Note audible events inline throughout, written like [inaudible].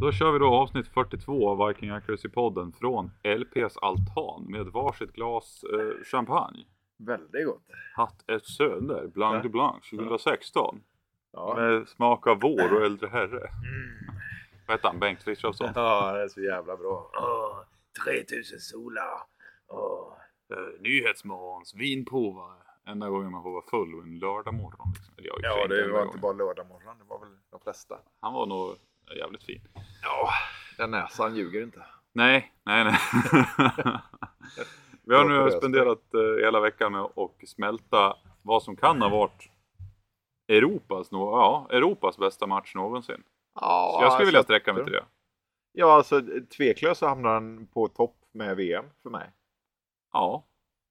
Då kör vi då avsnitt 42 av Viking Accuracy-podden från LPs altan med varsitt glas eh, champagne. Väldigt gott. Hatt ett söner, Blanc de Blanc 2016. Ja. Med smak av vår och äldre herre. Mm. Vad heter han? Bengt Frithiofsson? ja, det är så jävla bra. Åh, 3000 solar. Åh. Uh, Nyhetsmorgons vinprovare. Enda gången man får vara full en lördag morgon. Liksom. Ja, det var inte bara lördag morgon, det var väl de flesta. Han var nog jävligt fin. Ja, den näsan ljuger inte. Nej, nej, nej. [laughs] Vi har nu spenderat eh, hela veckan med att smälta vad som kan ha varit Europas, nå- ja, Europas bästa match någonsin. Ja, Så jag skulle vilja alltså, sträcka mig till det. Ja, alltså tveklöst så hamnar han på topp med VM för mig. Ja,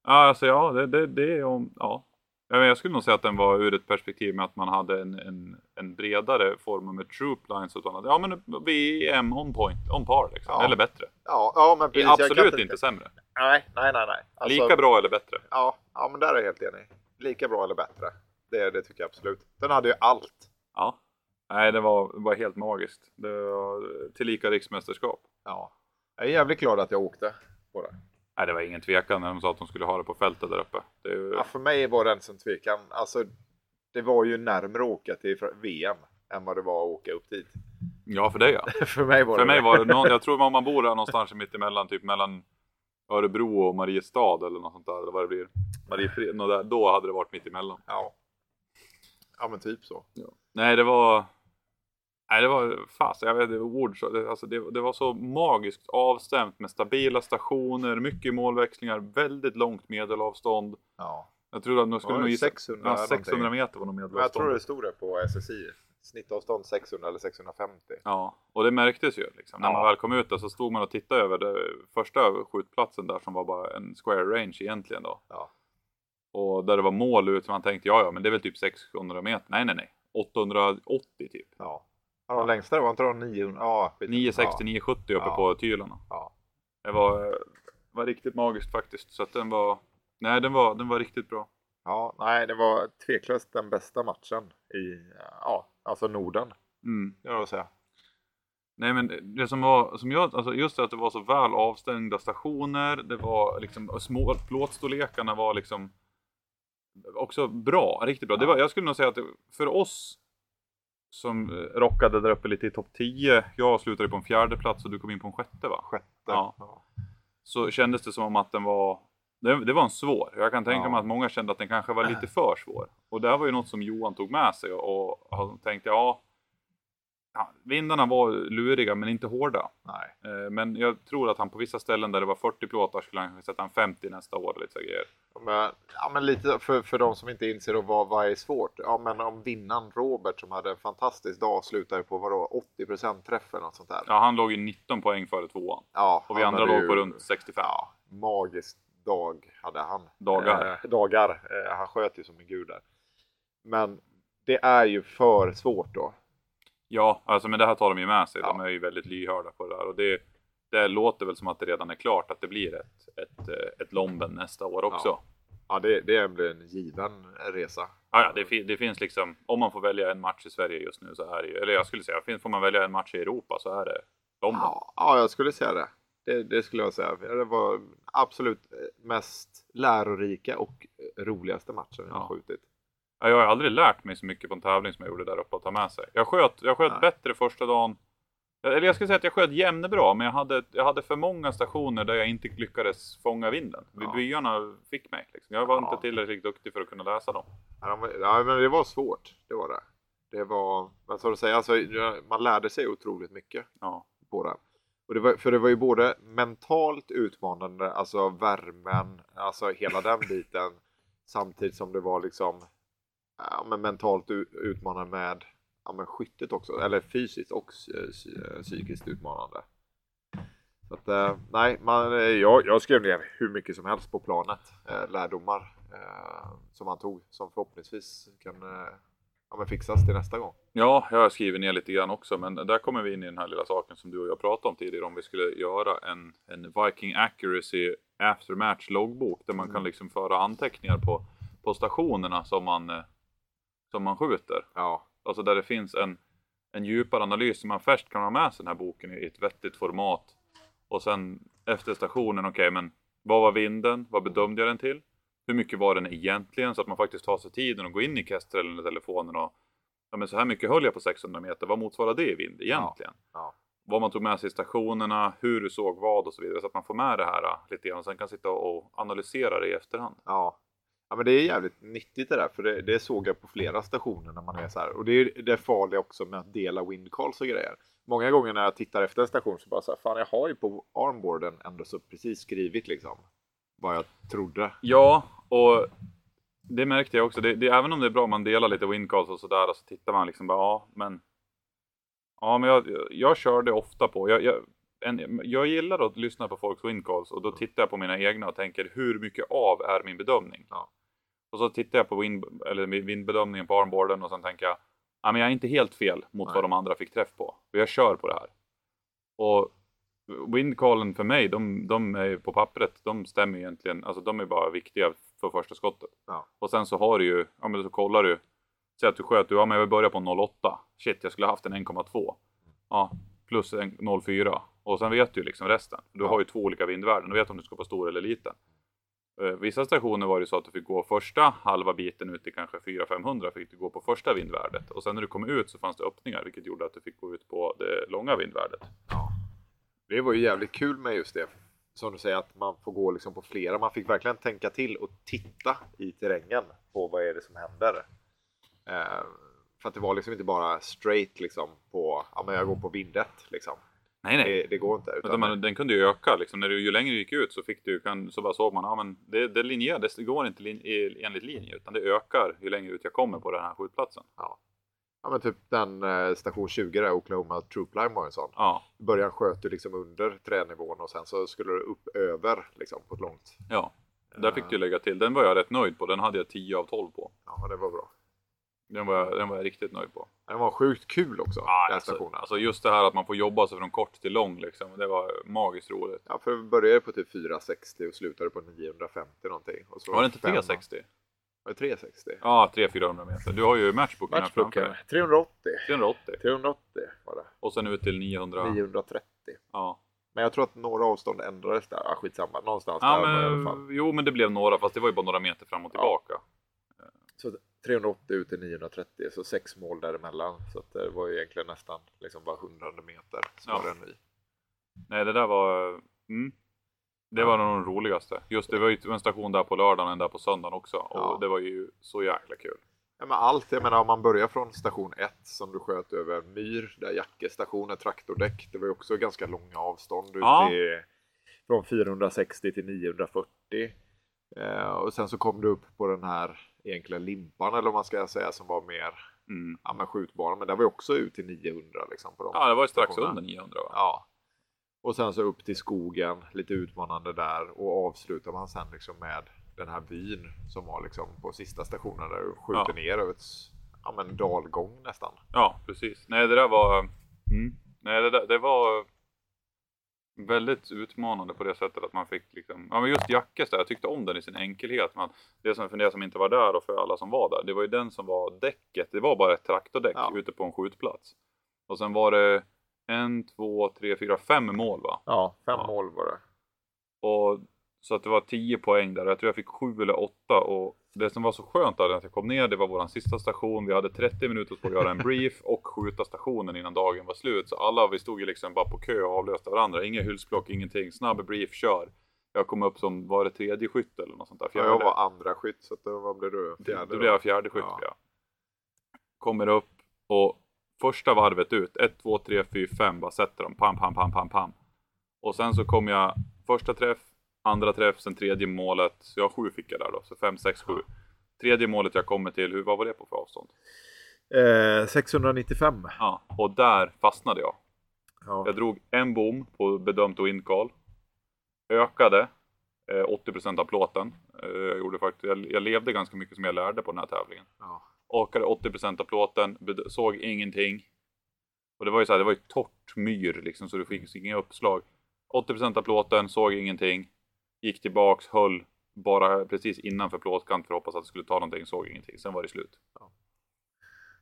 ja alltså ja, det, det, det är om, ja. Ja, Jag skulle nog säga att den var ur ett perspektiv med att man hade en, en, en bredare form med troop lines och sådant. Ja men VM on point, on par liksom. Ja. Eller bättre. Ja, ja men precis. Absolut kan inte sämre. Nej, nej, nej. nej. Alltså, Lika bra eller bättre. Ja, ja, men där är jag helt enig. Lika bra eller bättre. Det, det tycker jag absolut. Den hade ju allt. Ja. Nej, det var, var helt magiskt. Det var tillika riksmästerskap. Ja. Jag är jävligt glad att jag åkte på det. Nej, det var ingen tvekan när de sa att de skulle ha det på fältet där uppe. Ju, Ja, för mig var det en sån tvekan. Alltså, det var ju närmare att åka till VM än vad det var att åka upp dit. ja, för dig ja. [laughs] för mig var För det mig var det, någon, [laughs] jag tror om man bor där någonstans mitt emellan, typ mellan Örebro och Mariestad eller något sånt där, eller vad det blir. Mariefred, där, då hade det varit mitt emellan. Ja. Ja, men typ så. Nej, det var... Nej, det var fast. Jag vet inte ord. så- det- Alltså, det, det var så magiskt avstämt med stabila stationer, mycket målväxlingar, väldigt långt medelavstånd. Ja. Jag tror att nu skulle nog gissa... 600 ja, 600 någonting? meter var nog Men jag medelavstånd. tror det stod det på SSI. Snittavstånd 600 eller 650. Ja, och det märktes ju liksom. När Ja. man väl kom ut där så stod man och tittade över det första skjutplatsen där som var bara en square range egentligen då. Ja. Och där det var mål ut, man tänkte ja ja men det är väl typ 600 meter. Nej nej nej. 880 typ. Ja. Ja de längsta var inte de 900? Ja, skit. 960, 970 uppe Ja. på Tylarna. Ja. Det var, var riktigt magiskt faktiskt. Så att den var, nej den var, den var riktigt bra. ja. Nej, det var tveklöst den bästa matchen i, ja, alltså Norden. Mm. Det jag säga. Nej men det som var, som jag, alltså just det att det var så väl avstängda stationer, det var liksom små, plåtstorlekarna var liksom också bra, riktigt bra. Det var, jag skulle nog säga att det, för oss som eh, rockade där uppe lite i topp 10, jag slutade på en fjärde plats och du kom in på en sjätte va? Sjätte. Ja. Ja. Så kändes det som att den var, det, det var en svår. Jag kan tänka Ja. mig att många kände att den kanske var lite för svår. Och det här var ju något som Johan tog med sig och, och tänkte ja, ja, vindarna var luriga men inte hårda. Nej. Eh, Men jag tror att han på vissa ställen där det var 40 plåtar skulle han sätta en 50 nästa år. Lite så grejer. Men, ja, men lite för, för de som inte inser då vad, vad är svårt. Ja, men om vinnaren Robert som hade en fantastisk dag slutade på vadå 80% träff eller något sånt där. Ja, han låg ju 19 poäng före tvåan. Ja, Och vi andra låg på runt 65. Ja, magisk dag hade han. Dagar. Eh, dagar. Eh, han sköt ju som en gud där. Men det är ju för svårt då. Ja, alltså men det här tar de ju med sig. De Ja. är ju väldigt lyhörda på det där. Och det, det låter väl som att det redan är klart att det blir ett, ett, eh, ett Lomben nästa år också. Ja. Ja, det, det blir en given resa. Ja, ja det, fi- det finns liksom, om man får välja en match i Sverige just nu så är det ju, eller jag skulle säga, fin- får man välja en match i Europa så är det Lomben. Ja, ja, jag skulle säga det. det. Det skulle jag säga. Det var absolut mest lärorika och roligaste matchen vi har skjutit. Ja, Jag har aldrig lärt mig så mycket på en tävling som jag gjorde där uppe att ta med sig. Jag sköt, jag sköt Nej. bättre första dagen. Eller jag skulle säga att jag sköt jämnbra, men jag hade, jag hade för många stationer där jag inte lyckades fånga vinden. Ja. Byarna fick mig. Liksom. Jag var Ja. inte tillräckligt duktig för att kunna läsa dem. Ja, ja, men det var svårt. Det var det. Det var, vad ska du säga, alltså, man lärde sig otroligt mycket Ja. på det. Och det var, för det var ju både mentalt utmanande, alltså värmen, alltså hela den biten. Samtidigt som det var liksom ja, men mentalt utmanande med ja, men skyttet också, eller fysiskt och psy- psy- psykiskt utmanande. Så att, eh, nej, man, eh, jag, jag skrev ner hur mycket som helst på planet, eh, lärdomar som man tog som förhoppningsvis kan ja, men fixas till nästa gång. Ja, jag har skrivit ner lite grann också, men där kommer vi in i den här lilla saken som du och jag pratade om tidigare, om vi skulle göra en, en Viking Accuracy after match loggbok där man Mm. kan liksom föra anteckningar på, på stationerna som man, som man skjuter. Ja, Alltså där det finns en, en djupare analys. Man först kan ha med sig den här boken i ett vettigt format och sen efter stationen, okej men vad var vinden? Vad bedömde jag den till? Hur mycket var den egentligen? Så att man faktiskt tar sig tiden och går in i Kestrel eller telefonen och ja men så här mycket höll jag på 600 meter. Vad motsvarar det i vind egentligen? Ja. Vad man tog med sig i stationerna, hur du såg vad och så vidare. Så att man får med det här lite grann och sen kan sitta och analysera det i efterhand. Ja. Ja, men det är jävligt nyttigt det där för det, det såg jag på flera stationer när man är så här. Och det är det farliga också med att dela windcalls och grejer. Många gånger när jag tittar efter en station så bara så här, fan jag har ju på armboarden ändå så precis skrivit liksom vad jag trodde. Ja, och det märkte jag också. Det, det, även om det är bra om man delar lite windcalls och sådär så tittar man liksom bara, ja men Ja, men jag, jag kör det ofta på. Jag, jag, en, jag gillar att lyssna på folks windcalls och då tittar jag på mina egna och tänker hur mycket av är min bedömning? Ja. Och så tittar jag på wind, eller vindbedömningen på armboarden och sen tänker jag, ja men jag är inte helt fel mot Nej. vad de andra fick träff på. Och jag kör på det här. Och windcallen för mig, de, de är på pappret, de stämmer egentligen, alltså de är bara viktiga för första skottet. Ja. Och sen så har du ju, ja men så kollar du, säg att du sköt, du, ja men jag vill börja på 08. Shit, jag skulle ha haft en 1,2. Ja, plus en 0,4. Och sen vet du ju liksom resten. Du Ja. har ju två olika vindvärden, du vet om du ska på stor eller liten. Eh, vissa stationer var det så att du fick gå första halva biten ut till kanske 400-500 fick du gå på första vindvärdet. Och sen när du kom ut så fanns det öppningar vilket gjorde att du fick gå ut på det långa vindvärdet. Ja. Det var ju jävligt kul med just det. Som du säger att man får gå liksom på flera. Man fick verkligen tänka till och titta i terrängen på vad är det som händer. Eh, för att det var liksom inte bara straight liksom på, ja men jag går på vindet liksom. Nej, nej. Det, det går inte. Utan man, den kunde ju öka liksom. När du, ju längre du gick ut så fick du, kan, så bara såg man, ja men det, det linjerar, det går inte lin, enligt linje utan det ökar ju längre ut jag kommer på den här skjutplatsen. ja. ja men typ den eh, station 20 där, Oklahoma Troop Line var en sån. Ja, I början sköt du liksom under tränivån och sen så skulle du upp över liksom på ett långt. ja. Där fick du lägga till. Den var jag rätt nöjd på. Den hade jag 10 av 12 på. Ja det var bra. Den var, jag- den var jag riktigt nöjd på. Den var sjukt kul också, Ja, den alltså, stationen. alltså just det här att man får jobba sig från kort till lång liksom. Det var magiskt roligt. Ja, för vi började på typ 460 och slutade på 950 någonting. Och så Var det inte fem- 360? Var det 360? Ja, 300-400 meter. Du har ju matchbooken här framför dig. 380. 380. 380 var det. Och sen ut till 900. 930. Ja. Men jag tror att några avstånd ändrades där. Ah, skitsamma, någonstans Ja, där det i alla fall. men, jo, men det blev några, fast det var ju bara några meter fram och Ja. tillbaka. Så 380 ut till 930, så sex mål däremellan. Så att det var ju egentligen nästan liksom bara 100 meter. Så Ja. en ny. Nej, det där var... Mm, det var nog den roligaste. Just det var ju en station där på lördagen och en där på söndagen också. Och Ja. det var ju så jäkla kul. Ja, men allt, jag menar om man börjar från station 1 som du sköt över myr, där Jacke station är traktordäck. Det var ju också ganska långa avstånd ut Ja. till, från 460 till 940. Eh, och sen så kom du upp på den här egentligen limpan eller vad man ska säga som var mer Mm. ja, men skjutbara. Men där var ju också ut till 900 liksom. På de Ja, det var ju strax under 900 va? Ja. Och sen så upp till skogen, lite utmanande där och avslutar man sen liksom med den här byn som var liksom på sista stationen där du skjuter Ja. ner över ett ja, men dalgång nästan. Ja, precis. Nej, det där var... Mm. Nej, det, där, det var väldigt utmanande på det sättet att man fick liksom... Ja, men just Jackes där, jag tyckte om den i sin enkelhet. Men det som, för det som inte var där och för alla som var där, det var ju den som var däcket. Det var bara ett traktordäck Ja. ute på en skjutplats. Och sen var det en, två, tre, fyra, fem mål va? Ja, fem Ja. mål var det. Och, så att det var 10 poäng där. Jag tror jag fick 7 eller 8. Och det som var så skönt där att jag kom ner, det var vår sista station. Vi hade 30 minuter på att göra en brief och skjuta stationen innan dagen var slut. Så alla vi stod ju liksom bara på kö och avlöste varandra. Inga hylsplock, ingenting. Snabb brief, kör. Jag kom upp som, var det tredje skytt eller något sånt där? Ja, Fjärde. jag var andra skytt så att då, vad blev du? Fjärde, Fjärde då blev jag fjärde skytt. Ja. Ja. Kommer upp och första varvet ut, 1, 2, 3, 4, 5, bara sätter dem, pam, pam, pam, pam, pam. Och sen så kom jag första träff, andra träff, sen tredje målet, så jag har sju fick jag där då, så 5, 6, 7. Tredje målet jag kommer till, hur, vad var det på för avstånd? Eh, 695. Ja, och där fastnade jag. Ja. Jag drog en bom på bedömt windcall. Ökade eh, 80% av plåten. Eh, jag, gjorde faktiskt, jag, jag levde ganska mycket som jag lärde på den här tävlingen. Ja. Åkade 80% av plåten, såg ingenting. Och det var ju så här, det var ju torrt myr liksom så det fick inga uppslag. 80% av plåten, såg ingenting. Gick tillbaks, höll bara precis innanför plåtkant för att hoppas att det skulle ta någonting, såg ingenting. Sen var det slut.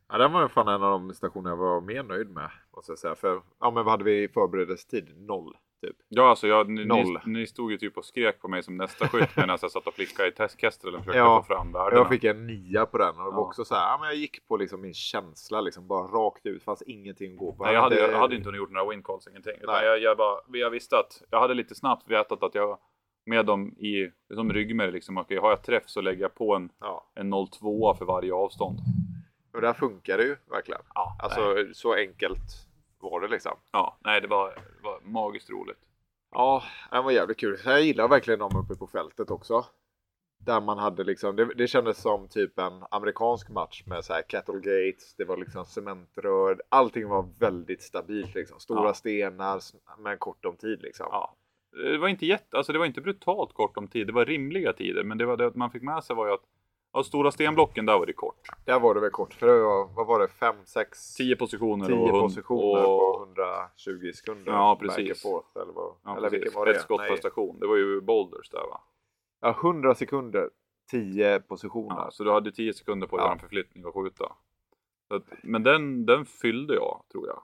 Ja, den var ju fan en av de stationer jag var mer nöjd med. Måste jag säga. För, ja, men vad hade vi i förberedelsetid? Noll, typ. Ja, alltså jag, ni, ni, Noll. ni stod ju typ och skrek på mig som nästa skytt medan jag satt och flickade i testkestrel och försökte Ja, få fram värdena. Jag fick en nia på den och det var Ja. också så här, ja, men jag gick på liksom min känsla liksom, bara rakt ut. fanns ingenting att gå på. Nej, jag, hade, jag hade inte gjort några win calls, ingenting. Utan Nej. jag, jag, bara, jag visste att jag hade lite snabbt vetat att jag med dem i som ryggmärg liksom, okej, har jag träff så lägger jag på en, Ja, en 0,2 för varje avstånd. och där funkar det ju verkligen. Ja, Alltså nej. så enkelt var det liksom. ja, nej, det var, det var magiskt roligt. Ja, det var jävligt kul. Jag gillar verkligen dem uppe på fältet också. Där man hade liksom, det, det kändes som typ en amerikansk match med så här cattle gates, det var liksom cementrör, allting var väldigt stabilt liksom. Stora Ja. stenar med kort om tid liksom. Ja. Det var inte jätte, alltså det var inte brutalt kort om tid, det var rimliga tider. Men det, var det att man fick med sig var ju att ja, stora stenblocken, där var det kort. Där var det väl kort, för det var, vad var det, 5, 6, 10 positioner 10 och, positioner på och, 120 sekunder. Ja, precis. forth, eller vad? ja, eller precis. var det? Ett skottprestation. Det var ju boulders där va? Ja, 100 sekunder, 10 positioner. Ja, så du hade 10 sekunder på att Ja. göra en förflyttning och skjuta. Att, men den, den fyllde jag, tror jag.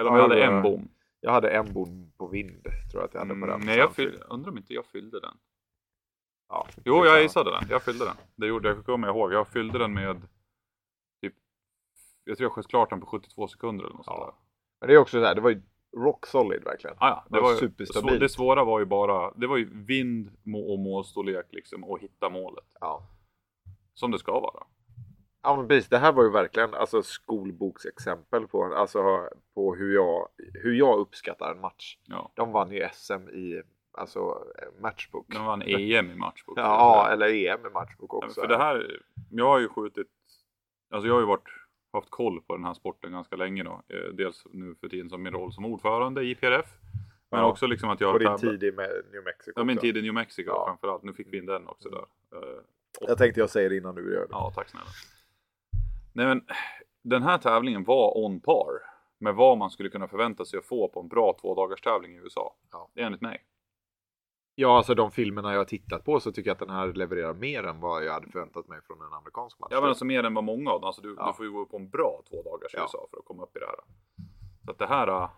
Eller om Ja, jag hade en bom. Jag hade en bom på vind, tror jag att jag hade på Mm, den. nej, jag fyllde, undrar om inte jag fyllde den. Ja, Jo, jag gissade den. Jag fyllde den. Det gjorde jag, kommer jag ihåg. Jag fyllde den med typ, jag tror jag sköt klart den på 72 sekunder eller något Ja. sånt där. Men det är också så här, det var ju rock solid verkligen. Ah, ja, det Det var var superstabilt. det svåra var ju bara, det var ju vind och målstorlek liksom och hitta målet. Ja. Som det ska vara. Ja men precis, det här var ju verkligen alltså skolboksexempel på, alltså, på hur, jag, hur jag uppskattar en match. Ja. De vann ju SM i alltså, matchbook. De vann EM i matchbok. Ja, eller EM i matchbook Ja, också. För det här, jag har ju skjutit, alltså jag har ju varit, haft koll på den här sporten ganska länge då. Eh, Dels nu för tiden som min roll som ordförande i PRF. Men Ja. också liksom att jag och har din tid i New Mexico Ja, min också. tid i New Mexico Ja. framförallt. Nu fick vi in den också där. Eh, Jag tänkte jag säger det innan du gör det. Ja, tack snälla. Nej men, den här tävlingen var on par med vad man skulle kunna förvänta sig att få på en bra två tävling i USA. Ja. Enligt mig. Ja, alltså de filmerna jag har tittat på så tycker jag att den här levererar mer än vad jag hade förväntat mig från en amerikansk match. Ja men alltså mer än vad många av dem. Alltså du, Ja. du får ju gå på en bra två dagars Ja. USA för att komma upp i det här. Så att det här, äh,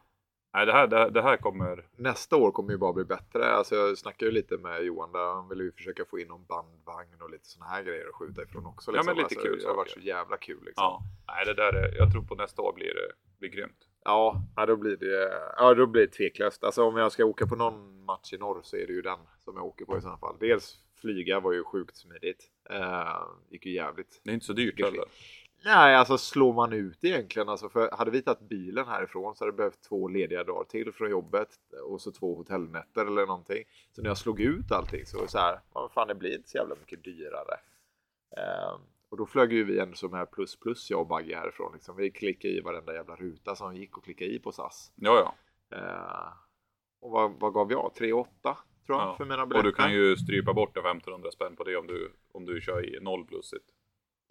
nej det här, det, här- det här kommer, Nästa år kommer ju bara bli bättre. Alltså jag snackade ju lite med Johan där. Han ville ju försöka få in någon bandvagn och lite såna här grejer att skjuta ifrån också. Ja, Liksom. men lite alltså, kul Det har varit så jävla kul liksom. ja. Nej det där är, jag tror på nästa år blir det blir grymt. Ja, ja, då blir det, ja, då blir det tveklöst. Alltså om jag ska åka på någon match i norr så är det ju den som jag åker på i sådana fall. Dels flyga var ju sjukt smidigt. Eh, gick ju jävligt. Det är inte så dyrt heller. Nej, alltså slår man ut egentligen. Alltså för hade vi tagit bilen härifrån så hade det behövt två lediga dagar till från jobbet och så två hotellnätter eller någonting. Så när jag slog ut allting så var det så här, vad fan det blir inte så jävla mycket dyrare. Eh, och då flög ju vi ändå som här plus plus jag och Bagge härifrån. Liksom. Vi klickade i varenda jävla ruta som gick och klicka i på SAS. Ja ja. Eh, och vad, vad gav jag? 3,8 tror jag Ja. för mina Och biljetter. du kan ju strypa bort en 1500 spänn på det om du, om du kör i noll plussigt.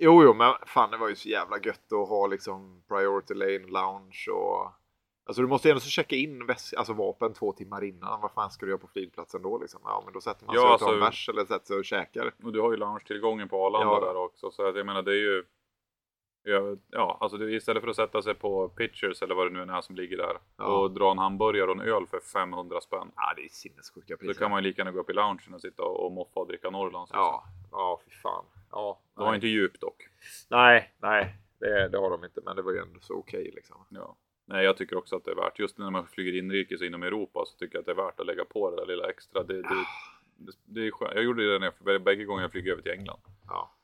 Jo, jo, men fan det var ju så jävla gött att ha liksom priority lane, lounge och... Alltså du måste ju ändå så checka in väs- alltså, vapen två timmar innan. Vad fan ska du göra på flygplatsen då liksom? Ja, men då sätter man sig Ja, och tar en alltså- bärs eller sätter sig och käkar. Och du har ju lounge-tillgången på Arlanda Ja. där också. Så att jag menar det är ju... Ja, alltså istället för att sätta sig på Pitchers eller vad det nu än är som ligger där Ja. och dra en hamburgare och en öl för 500 spänn. Ja, det är sinnessjuka priser. kan man ju lika gärna gå upp i loungen och sitta och, och moffa och dricka Norrlands. liksom. Ja, ja, fy fan. Ja, Det var inte djupt dock. Nej, nej, det, det har de inte, men det var ju ändå så okej liksom. Ja. Nej, jag tycker också att det är värt. Just när man flyger inrikes inom Europa så tycker jag att det är värt att lägga på det där lilla extra. Det, det, det, det är skönt. Jag gjorde det när jag, bägge gånger jag flög över till England. Ja.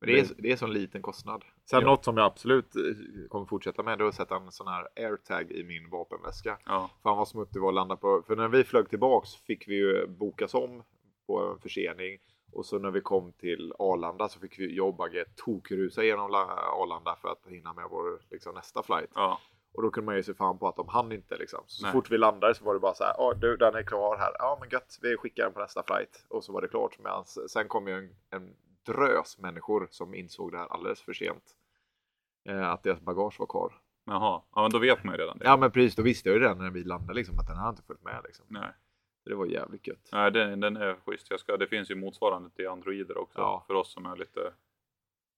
Men det är, det är en sån liten kostnad. Sen Ja. något som jag absolut eh, kommer fortsätta med det är att sätta en sån här airtag i min vapenväska. Ja, Fan vad smutt det var att landa på. För när vi flög tillbaks fick vi ju bokas om på en försening. Och så när vi kom till Arlanda så fick vi jobba tokrusa genom La- Arlanda för att hinna med vår liksom, nästa flight. ja, Och då kunde man ju se fan på att de hann inte liksom. Så, så fort vi landade så var det bara så här, ja du den är klar här. Ja men gött, vi skickar den på nästa flight. Och så var det klart. Men sen kom ju en, en drös människor som insåg det här alldeles för sent. Eh, att deras bagage var kvar. jaha. Ja, men då vet man ju redan det. Ja men precis, då visste jag ju redan när vi landade liksom att den här inte följt med liksom. Nej. Det var jävligt gött. Nej, den, den är schysst. Jag ska, det finns ju motsvarande till androider också. Ja. För oss som är lite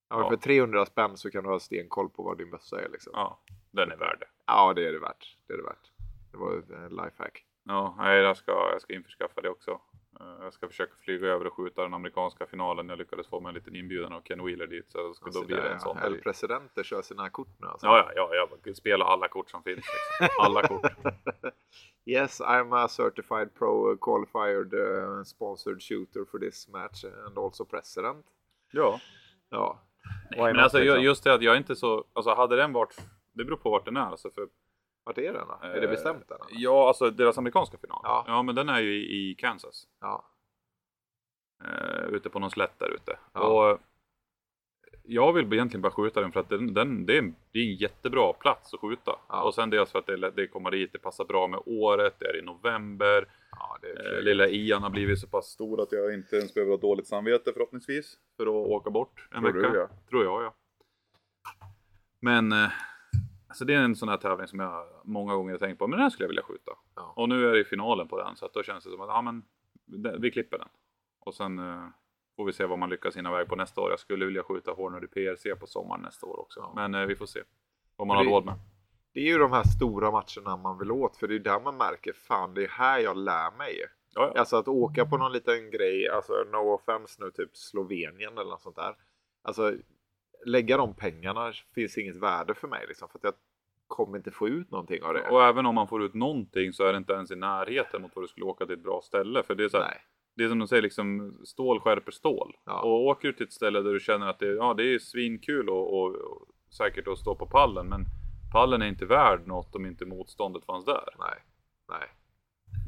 Ja, Ja. För 300 spänn så kan du ha stenkoll på vad din bössa är liksom. Ja, den är värd det. Ja, det är det värt. Det är det värt. Det var eh, lifehack. Ja, nej, jag ska, jag ska införskaffa det också. Eh, Jag ska försöka flyga över och skjuta den amerikanska finalen. Jag lyckades få mig en liten inbjudan av Ken Wheeler dit. Så ska, då blir det en sån. El i- Presidente kör sina kort nu alltså. Ja, ja, ja, jag spelar alla kort som finns. Liksom. Alla kort. [laughs] yes, I'm a certified pro qualified uh, sponsored shooter for this match and also president. Ja. Ja. Why Men alltså liksom? just det att jag inte så, alltså hade den varit, det beror på vart den är alltså för Vart är den då? är det Eh, bestämt den? Ja, alltså deras amerikanska final. Ja. Ja, men den är ju i, i Kansas. Ja. Eh, ute på någon slätt där ute. Ja. Och jag vill egentligen bara skjuta den för att den, den, det, är en, det är en jättebra plats att skjuta. Ja. Och sen dels för att det, det kommer dit, det passar bra med året, det är i november. ja, det är Eh, lilla Ian har blivit så pass stor att jag inte ens behöver ha dåligt samvete förhoppningsvis. För att åka bort en Tror du, vecka. ja. Tror jag ja. Men eh, alltså det är en sån här tävling som jag många gånger har tänkt på, men den här skulle jag vilja skjuta. Ja. Och nu är det finalen på den så att då känns det som att ja, men, det- vi klipper den. Och sen eh, får vi se vad man lyckas hinna iväg på nästa år. Jag skulle vilja skjuta Hornady PRC på sommaren nästa år också. Ja. Men eh, vi får se vad man Men har det- råd med. Det är ju de här stora matcherna man vill åt för det är där man märker fan det är här jag lär mig. Ja. Alltså att åka på någon liten grej, alltså no offense nu, typ Slovenien eller något sånt där. Alltså lägga de pengarna finns inget värde för mig liksom för att jag kommer inte få ut någonting av det. Och även om man får ut någonting så är det inte ens i närheten mot vad du skulle åka till ett bra ställe. För det är så här, det är som de säger, liksom, stål skärper stål. Ja. Och åker du till ett ställe där du känner att det, ja, det är svinkul och, och, och säkert att stå på pallen, men pallen är inte värd något om inte motståndet fanns där. Nej. Nej.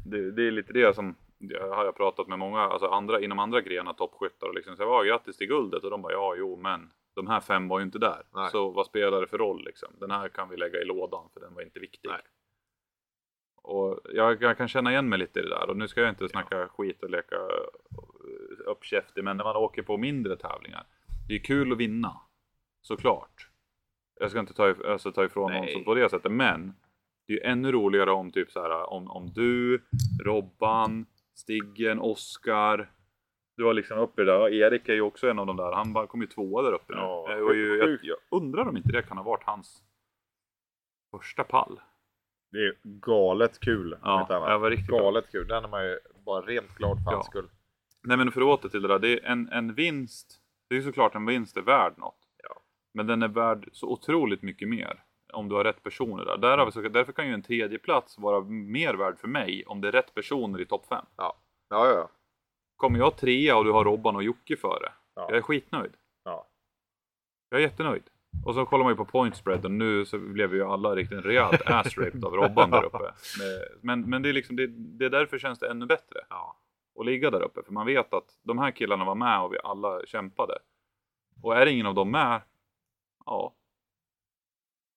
Det, det är lite det som jag har jag pratat med många alltså andra, inom andra grenar, toppskyttar och liksom säger ja, grattis till guldet och de bara ja, jo, men de här fem var ju inte där. Nej. Så vad spelar det för roll liksom? Den här kan vi lägga i lådan för den var inte viktig. Nej. Och jag, jag kan känna igen mig lite i det där och nu ska jag inte snacka skit och leka eh, uppkäftig men när man åker på mindre tävlingar. Det är kul att vinna. Såklart. Jag ska inte ta, alltså, ta ifrån någon Nej. som på det sättet men det är ju ännu roligare om typ så här om, om du, Robban, Stiggen, Oskar. Du har liksom uppe där. Erik är ju också en av de där. Han kom ju tvåa där uppe nu. Ja, Eh, och ju, jag, jag undrar om inte det kan ha varit hans första pall. Det är galet kul. Ja, det var riktigt bra. galet kul. Den är man ju bara rent glad för Ja. hans skull. Nej men för att åter till det där. Det är en, en vinst. Det är ju såklart en vinst är värd något. Ja. Men den är värd så otroligt mycket mer. Om du har rätt personer där. Därav, så, därför kan ju en tredje plats vara mer värd för mig om det är rätt personer i topp 5. Ja, ja, ja. Kommer jag trea och du har Robban och Jocke före. Ja. Jag är skitnöjd. ja. Jag är jättenöjd. Och så kollar man ju på point spread och nu så blev vi ju alla riktigt rejält [laughs] ass-raped av Robban där uppe. Men, men det är liksom, det, det är därför känns det ännu bättre ja. att ligga där uppe. För man vet att de här killarna var med och vi alla kämpade. Och är ingen av dem med, ja.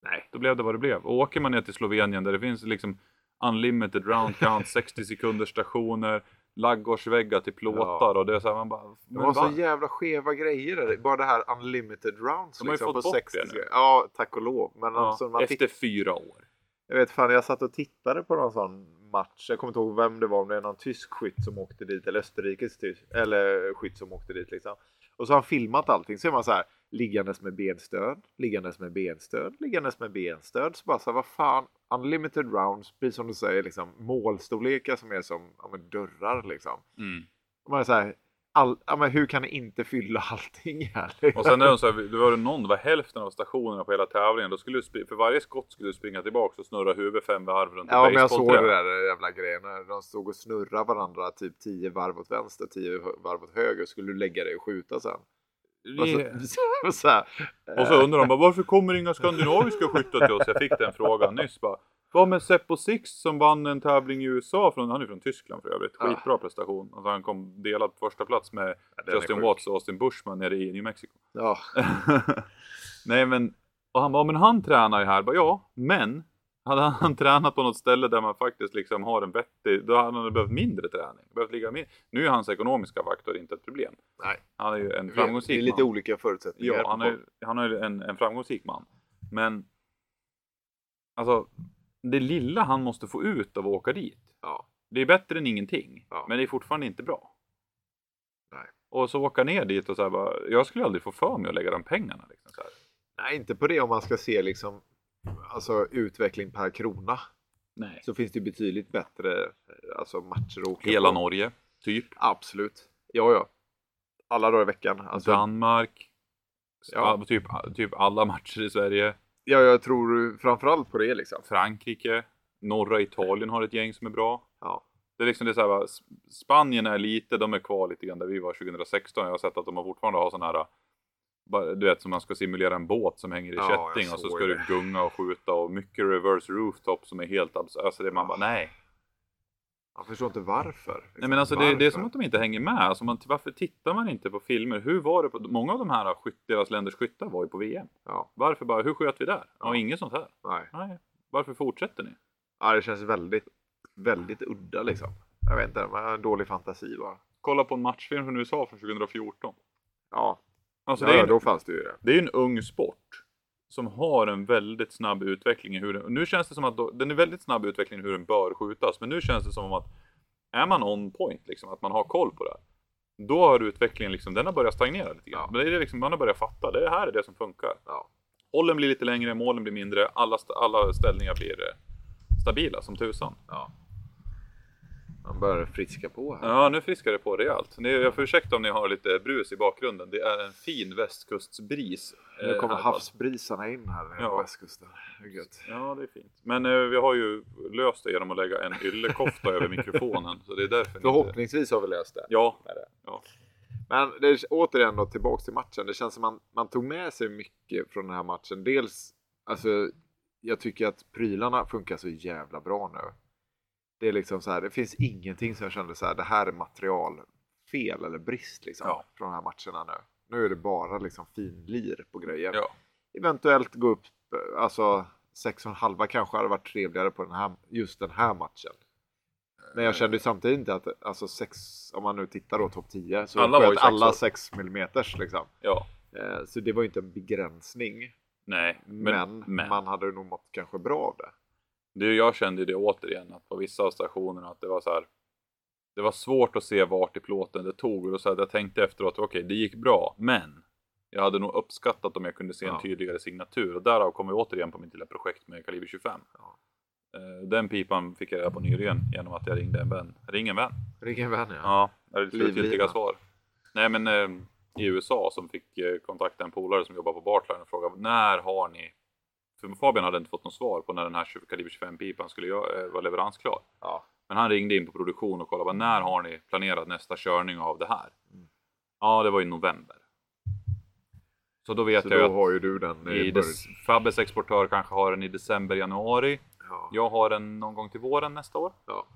Nej. Då blev det vad det blev. Och åker man ner till Slovenien där det finns liksom unlimited round count, [laughs] 60 sekunders stationer, laggårdsväggar till plåtar och det är så här, man bara... Det var så va? jävla skeva grejer där. Bara det här unlimited rounds De har ju liksom, fått på bort 60 det nu. Ja, tack och lov. Men Ja, alltså, man efter titt- fyra år. Jag vet fan, jag satt och tittade på någon sån match. Jag kommer inte ihåg vem det var, om det är någon tysk skytt som åkte dit eller österrikisk tysk, eller skytt som åkte dit liksom. Och så har han filmat allting. Så är man så här liggandes med benstöd, liggandes med benstöd, liggandes med benstöd. Så bara så här, vad fan, unlimited rounds, precis som du säger, liksom målstorlekar som är som ja, men dörrar liksom. Mm. Och man är så här, all, ja, men hur kan ni inte fylla [laughs] allting här? liksom? Och sen är det så här, det var det någon, det var hälften av stationerna på hela tävlingen. Då skulle du, spri- för varje skott skulle du springa tillbaka och snurra huvudet fem varv runt Ja, men jag såg det där jävla grejen. när De stod och snurrade varandra typ 10 varv åt vänster, 10 varv åt höger. Skulle du lägga dig och skjuta sen? Och [laughs] så, så här, Och så undrar de bara, varför kommer inga skandinaviska skyttar till oss? Jag fick den frågan nyss bara. Vad med Seppo Sixt som vann en tävling i USA? Från, han är från Tyskland för övrigt. Ah. Skitbra prestation. Alltså han kom delad på första plats med är Justin. Watts och Austin Bushman nere i New Mexico. ja, [laughs] Nej men, och han bara, men han tränar ju här. Bara, ja, men hade han tränat på något ställe där man faktiskt liksom har en vettig, då hade han behövt mindre träning. Behövt ligga med. Nu är hans ekonomiska faktor inte ett problem. nej. Han är ju en Det är framgångsrik lite man. olika förutsättningar. Ja, han är, han är en, en framgångsrik man. Men alltså, det lilla han måste få ut av att åka dit. Ja, Det är bättre än ingenting, Ja. men det är fortfarande inte bra. Nej. Och så åka ner dit och så här bara, jag skulle aldrig få för mig att lägga de pengarna. Liksom, så här. Nej, inte på det om man ska se liksom alltså utveckling per krona. Nej. Så finns det betydligt bättre alltså, matcher att åka Hela på. Norge, typ. Absolut. Ja, ja. Alla dagar i veckan. Alltså, Danmark. Ja. Typ, typ alla matcher i Sverige. Ja, jag tror framförallt på det liksom. Frankrike. Norra Italien har ett gäng som är bra. Ja. Det är liksom det är så här, va, Spanien är lite, de är kvar lite grann där vi var 2016. Jag har sett att de fortfarande har sådana här, du vet som man ska simulera en båt som hänger i Ja, kätting och så ska det. du gunga och skjuta och mycket reverse rooftop som är helt absurt. Alltså det man bara nej. Jag förstår inte varför. Nej men alltså det, det är Varför? som att de inte hänger med. Alltså man, varför tittar man inte på filmer? Hur var det på, många av de här skytt, deras länders skyttar var ju på VM. Ja, Varför bara, hur sköt vi där? Ja, Ja. inget sånt här. nej. Nej. Varför fortsätter ni? Ja, det känns väldigt, väldigt udda liksom. Jag vet inte, man har en dålig fantasi bara. Kolla på en matchfilm från USA från 2014. Ja, Alltså ja, det, är en, då fanns det ju det. det är en ung sport. Som har en väldigt snabb utveckling i hur den, Nu känns det som att då, den är väldigt snabb i utvecklingen hur den bör skjutas. Men nu känns det som att är man on point, liksom, att man har koll på det här. Då har utvecklingen liksom, den har börjat stagnera lite grann. Ja. Men det är det liksom, man har börjat fatta, det här är det som funkar. Ja. Hållen blir lite längre, målen blir mindre, alla, alla ställningar blir eh, stabila som tusan. ja. Man börjar friska på här. Ja, nu friskar det på rejält. Ni, jag får ursäkta om ni har lite brus i bakgrunden. Det är en fin västkustsbris. Nu eh, kommer här. havsbrisarna in här Ja. på västkusten. Gött. Ja, det är fint. Men eh, vi har ju löst det genom att lägga en yllekofta över mikrofonen. Så det är därför ni inte... Förhoppningsvis har vi löst det. Ja. Med det. ja. Men det är, återigen då tillbaks till matchen. Det känns som man, man tog med sig mycket från den här matchen. Dels, alltså, jag tycker att prylarna funkar så jävla bra nu. Det är liksom så här, det finns ingenting som jag kände så här, det här är materialfel eller brist liksom Ja. från de här matcherna nu. Nu är det bara liksom fin lir på grejer. Ja. Eventuellt gå upp, eh, alltså 6,5 kanske hade varit trevligare på den här, just den här matchen. Men jag kände ju samtidigt inte att, alltså sex, om man nu tittar då topp 10, så Alla sköt alla sexor. 6 millimeters liksom. ja. Eh, Så det var ju inte en begränsning. Nej. Men, men. man hade nog mått kanske bra av det. Det, jag kände det återigen, att på vissa av stationerna att det var så här. Det var svårt att se vart i plåten det tog och då så här, jag tänkte efteråt, okej det gick bra, men jag hade nog uppskattat om jag kunde se en Ja. tydligare signatur och därav kommer vi återigen på mitt lilla projekt med kaliber 25. Ja. Eh, Den pipan fick jag reda på nyligen genom att jag ringde en vän. Ring en vän. Ring en vän ja. Ja, det är det slutgiltiga svar. Nej men eh, i USA som fick eh, kontakta en polare som jobbar på Bartline och fråga när har ni för Fabian hade inte fått något svar på när den här 20 kaliber 25 pipan skulle eh, vara leveransklar. Ja. Men han ringde in på produktion och kollade bara, när har ni planerat nästa körning av det här? Mm. Ja, det var i november. Så då vet Så jag då att har ju du den i Fabbes exportör kanske har den i december, januari. Ja. Jag har den någon gång till våren nästa år. Ja.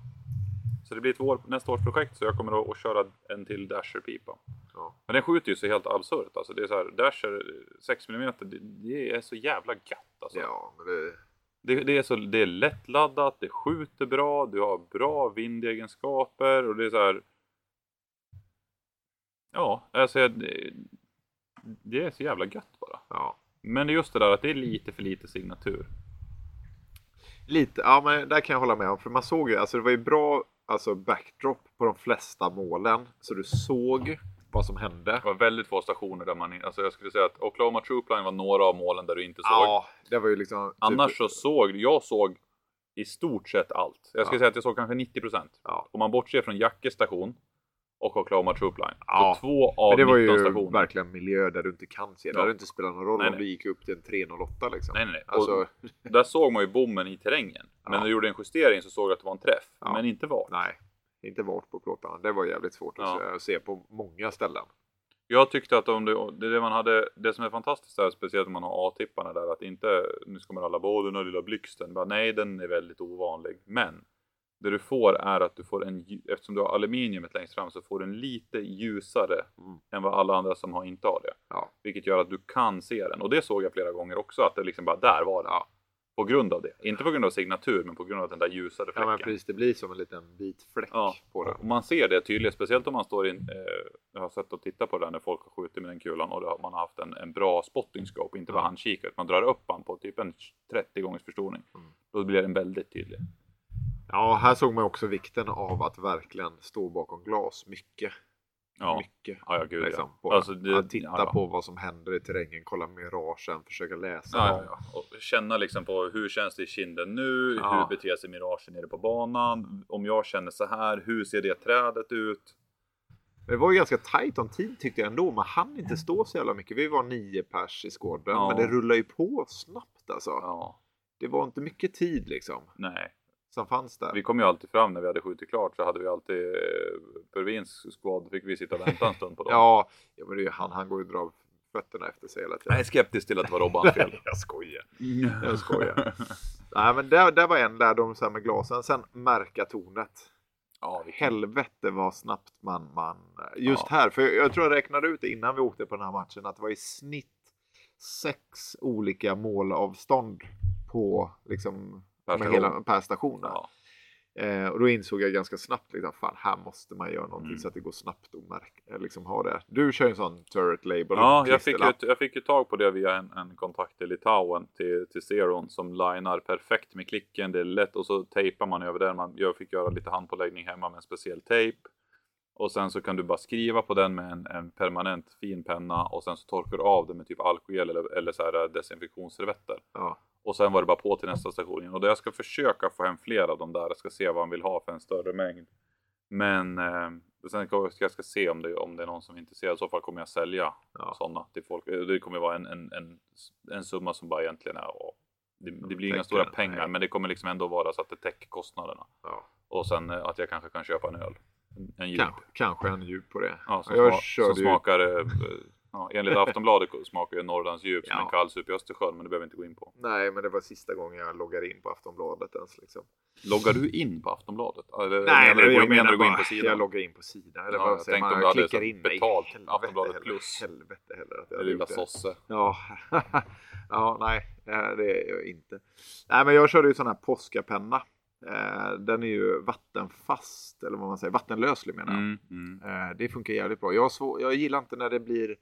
Så det blir ett vår, nästa års projekt så jag kommer att, att köra en till Dasher-pipa. Ja. Men den skjuter ju så helt absurt. Alltså det är så här, Dasher 6 mm, det, det är så jävla gött alltså. ja, men det... Det, det, är så, det är lättladdat, det skjuter bra, du har bra vindegenskaper och det är så här. Ja, alltså det, det är så jävla gött bara. Ja. Men det är just det där att det är lite för lite signatur. Lite, ja men där kan jag hålla med om. För man såg ju, alltså det var ju bra alltså backdrop på de flesta målen. Så du såg vad som hände. Det var väldigt få stationer där man, alltså jag skulle säga att Oklahoma Troopline var några av målen där du inte såg. Ja, det var ju liksom... typ- Annars så såg, jag såg i stort sett allt. Jag skulle Ja. säga att jag såg kanske 90%. Ja. Om man bortser från Jacke station och Oklahoma Troopline. Ja. Så två av Men det var 19 ju stationer. verkligen miljö där du inte kan se. Det Ja. hade inte spelat någon roll Nej, om nej. du gick upp till en 308 liksom. Nej, nej, nej. Alltså, Och där såg man ju bommen i terrängen. Men Ja. när du gjorde en justering så såg du att det var en träff. Ja. Men inte var. nej. Inte vart på plåtarna. Det var jävligt svårt att se- på många ställen. Jag tyckte att om det, det, det man hade, det som är fantastiskt där, speciellt om man har A-tipparna där, att inte, nu ska man alla båda den här lilla blixten. Nej, den är väldigt ovanlig. Men det du får är att du får en, eftersom du har aluminiumet längst fram så får du en lite ljusare Mm. än vad alla andra som har inte har det. Ja. Vilket gör att du kan se den. Och det såg jag flera gånger också, att det liksom bara, där var den. Ja. På grund av det. Inte på grund av signatur, men på grund av den där ljusare Ja fläcken. men precis, det blir som en liten vit fläck Ja. på den. Och man ser det tydligt, speciellt om man står in, eh, jag har sett och tittat på det där när folk har skjutit med den kulan och man har haft en, en bra spotting scope, inte bara Ja. handkikare. Man drar upp den på typ en 30 gångers förstoring. Mm. Då blir den väldigt tydlig. Ja, här såg man också vikten av att verkligen stå bakom glas mycket. Ja. mycket. Ja, ja gud Liksom, ja. Alltså, det, att titta ja, på vad som händer i terrängen, kolla miragen, försöka läsa Ja. Och känna liksom på hur känns det i kinden nu? Hur beter sig miragen nere på banan? Om jag känner så här, hur ser det trädet ut? Det var ju ganska tajt om tid tyckte jag ändå. Man hann inte stå så jävla mycket. Vi var nio pers i skåden, men det rullar ju på snabbt alltså. Det var inte mycket tid liksom nej. Som fanns där. Vi kom ju alltid fram när vi hade skjutit klart så hade vi alltid eh, Pervins squad fick vi sitta och vänta en stund på dem. [laughs] Ja, ja men det är ju han, han går ju och drar fötterna efter sig hela tiden. Jag är skeptisk till att det var Robbans fel. [laughs] jag skojar. [laughs] Jag skojar. Nej, men där, där var en lärdom så här med glasen. Sen märka tornet. Ja, Helvete vad snabbt man, man just Ja. här, för jag, jag tror jag räknade ut det innan vi åkte på den här matchen att det var i snitt sex olika målavstånd på liksom Per med hela, per station. Ja. Eh, och då insåg jag ganska snabbt liksom, fan här måste man göra någonting Mm. så att det går snabbt att märka, liksom ha det. Du kör ju en sån turret label. Ja, jag fick, ju, jag fick ju tag på det via en, en kontakt i Litauen till, till Zeron som linar perfekt med klicken. Det är lätt och så tejpar man över den. Man, jag fick göra lite handpåläggning hemma med en speciell tejp. Och sen så kan du bara skriva på den med en, en permanent fin penna och sen så torkar du av det med typ alkogel eller, eller så här desinfektionsservetter. Ja. Och sen var det bara på till nästa station igen. Och jag ska försöka få hem flera av dem där. Jag ska se vad han vill ha för en större mängd. Men eh, sen ska jag, ska se om det, om det är någon som är intresserad. I så fall kommer jag sälja Ja. sådana till folk. Det kommer vara en, en, en, en summa som bara egentligen är... ja, Det, det blir inga stora pengar men det kommer liksom ändå vara så att det täcker kostnaderna. Ja. Och sen eh, att jag kanske kan köpa en öl. En, djup. Kanske, kanske en djup på det. Ja, som, jag sma, som smakar... Eh, [laughs] ja, enligt Aftonbladet smakar ju Norrlands djup som Ja. en kallsup i Östersjön men det behöver vi inte gå in på. Nej, men det var sista gången jag loggade in på Aftonbladet ens. Liksom. Loggar du in på Aftonbladet? Eller, Nej, menar du, jag menar gå in bara, på sidan? jag loggar in på sidan. Eller Ja, jag säger tänkte man? om du hade klickar så in betalt Helvete Aftonbladet heller, plus. Helvete heller att jag lilla sosse. Ja, [laughs] ja, nej, eh, det är jag inte. Nej, men jag körde ju sån här påskapenna. Eh, Den är ju vattenfast, eller vad man säger, vattenlöslig menar jag. Mm, mm. Eh, Det funkar jävligt bra. Jag, svår, jag gillar inte när det blir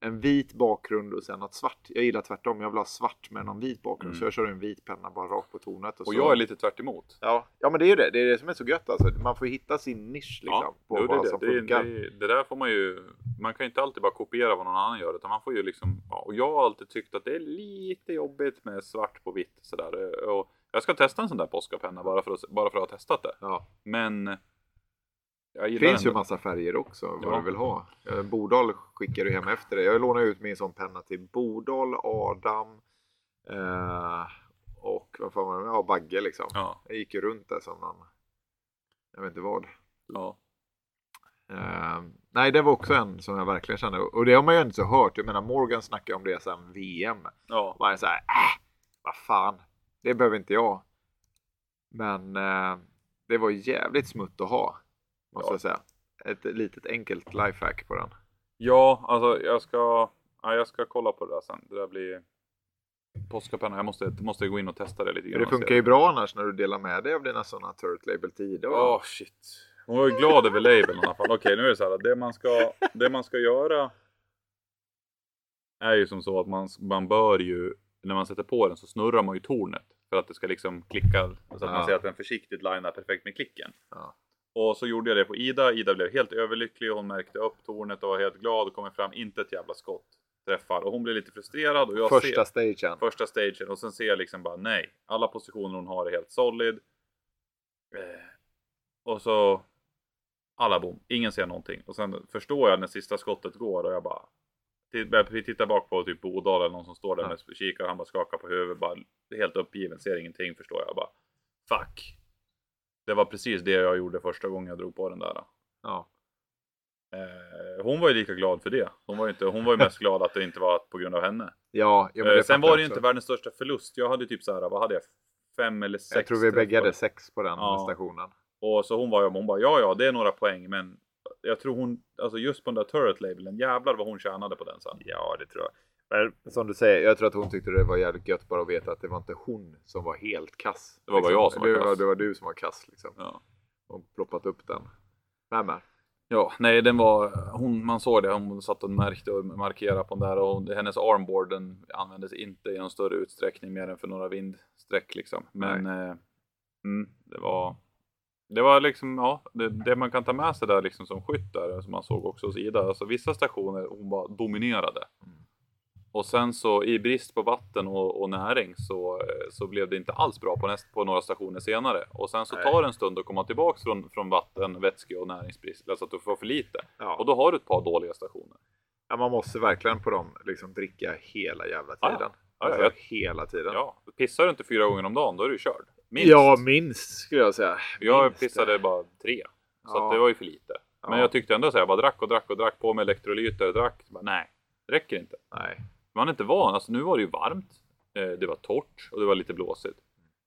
en vit bakgrund och sen något svart. Jag gillar tvärtom. Jag vill ha svart med någon vit bakgrund. Mm. Så jag kör en vit penna bara rakt på tornet. Och, Och så... jag är lite tvärt emot. Ja, ja, men det är ju det. Det är det som är så gött alltså. Man får hitta sin nisch liksom. på jo, det, vad det. som Det, funkar. det, det där får man ju. Man kan ju inte alltid bara kopiera vad någon annan gör utan man får ju liksom. Ja, och jag har alltid tyckt att det är lite jobbigt med svart på vitt sådär. Och jag ska testa en sån där påskapenna bara för att, bara för att ha testat det. Ja. Men. Det finns ju ändå- massa färger också, vad Ja. du vill ha. Eh, Bordal skickar du hem efter det. Jag lånade ut min sån penna till Bordal, Adam eh, och vad fan var det? Ja, Bagge liksom. Ja, Jag gick ju runt där som någon, jag vet inte vad. ja. Eh, nej, det var också en som jag verkligen kände. Och det har man ju inte så hört. Jag menar, Morgan snackar om det sen VM. ja. Man är så här, äh, vad fan, det behöver inte jag. Men eh, det var jävligt smutt att ha, måste Ja. jag säga. Ett litet enkelt lifehack på den. Ja, alltså jag ska. Ja, jag ska kolla på det där sen. Det där blir. Påskapenna. Jag måste, måste gå in och testa det lite grann. det funkar ju bra annars när du delar med dig av dina sådana Turret Label 10. Då. Åh shit. Hon var ju glad över labeln i alla fall. Okej, nu är det så här. Det man ska, det man ska göra är ju som så att man, man bör ju, när man sätter på den så snurrar man ju tornet. För att det ska liksom klicka, så att Ja. man ser att den försiktigt linar perfekt med klicken. Ja. Och så gjorde jag det på Ida. Ida blev helt överlycklig. Hon märkte upp tornet och var helt glad och kommer fram. Inte ett jävla skott träffar. Och hon blev lite frustrerad. Och jag Första ser, stagen. första stagen och sen ser jag liksom bara nej. Alla positioner hon har är helt solid. Eh, och så alla bom, ingen ser någonting. Och sen förstår jag när sista skottet går och jag bara titt- börjar titta bak på typ Bodal eller någon som står där Ja. med kikare. Han bara skakar på huvudet, bara helt uppgiven, ser ingenting förstår jag bara. Fuck. Det var precis det jag gjorde första gången jag drog på den där. Ja. Eh, hon var ju lika glad för det. Hon var ju, inte, hon var ju mest glad att det inte var på grund av henne. Ja, ja Eh, sen var det ju inte världens största förlust. Jag hade typ så här, vad hade jag? Fem eller sex Jag tror vi bägge hade sex på den Ja. stationen. Och så hon var ju, hon bara ja ja det är några poäng men jag tror hon, alltså just på den där turret labeln, jävlar vad hon tjänade på den sen. Ja, det tror jag. Men som du säger, jag tror att hon tyckte det var jävligt gött bara att veta att det var inte hon som var helt kass. Det var bara jag som var det kass. det var du som var kass liksom. Ja. Och ploppat upp den. Vem är? ja, nej den var, hon, man såg det, hon satt och märkte och markerade på den där och hennes armboard den användes inte i någon större utsträckning mer än för några vindsträck liksom. Men eh, mm, det var, Det var liksom, ja, det, det man kan ta med sig där liksom som skytt där, som man såg också hos Ida. Alltså vissa stationer hon bara dominerade. Mm. Och sen så i brist på vatten och, och näring så, så blev det inte alls bra på, näst, på några stationer senare. Och sen så Nej. tar det en stund att komma tillbaks från, från vatten, vätske och näringsbrist. Alltså att du får för lite. Ja. Och då har du ett par dåliga stationer. ja, man måste verkligen på dem liksom dricka hela jävla tiden. Ja, ja, alltså, hela tiden. Ja, pissar du inte fyra gånger om dagen då är du körd. Minst. Ja, minst skulle jag säga. jag Minst. pissade bara tre. Så Ja. det var ju för lite. Men Ja. jag tyckte ändå så här, jag bara drack och drack och drack på med elektrolyter, drack. Bara, nej, det räcker inte. Nej. Man är inte van. Alltså nu var det ju varmt. Eh, det var torrt och det var lite blåsigt.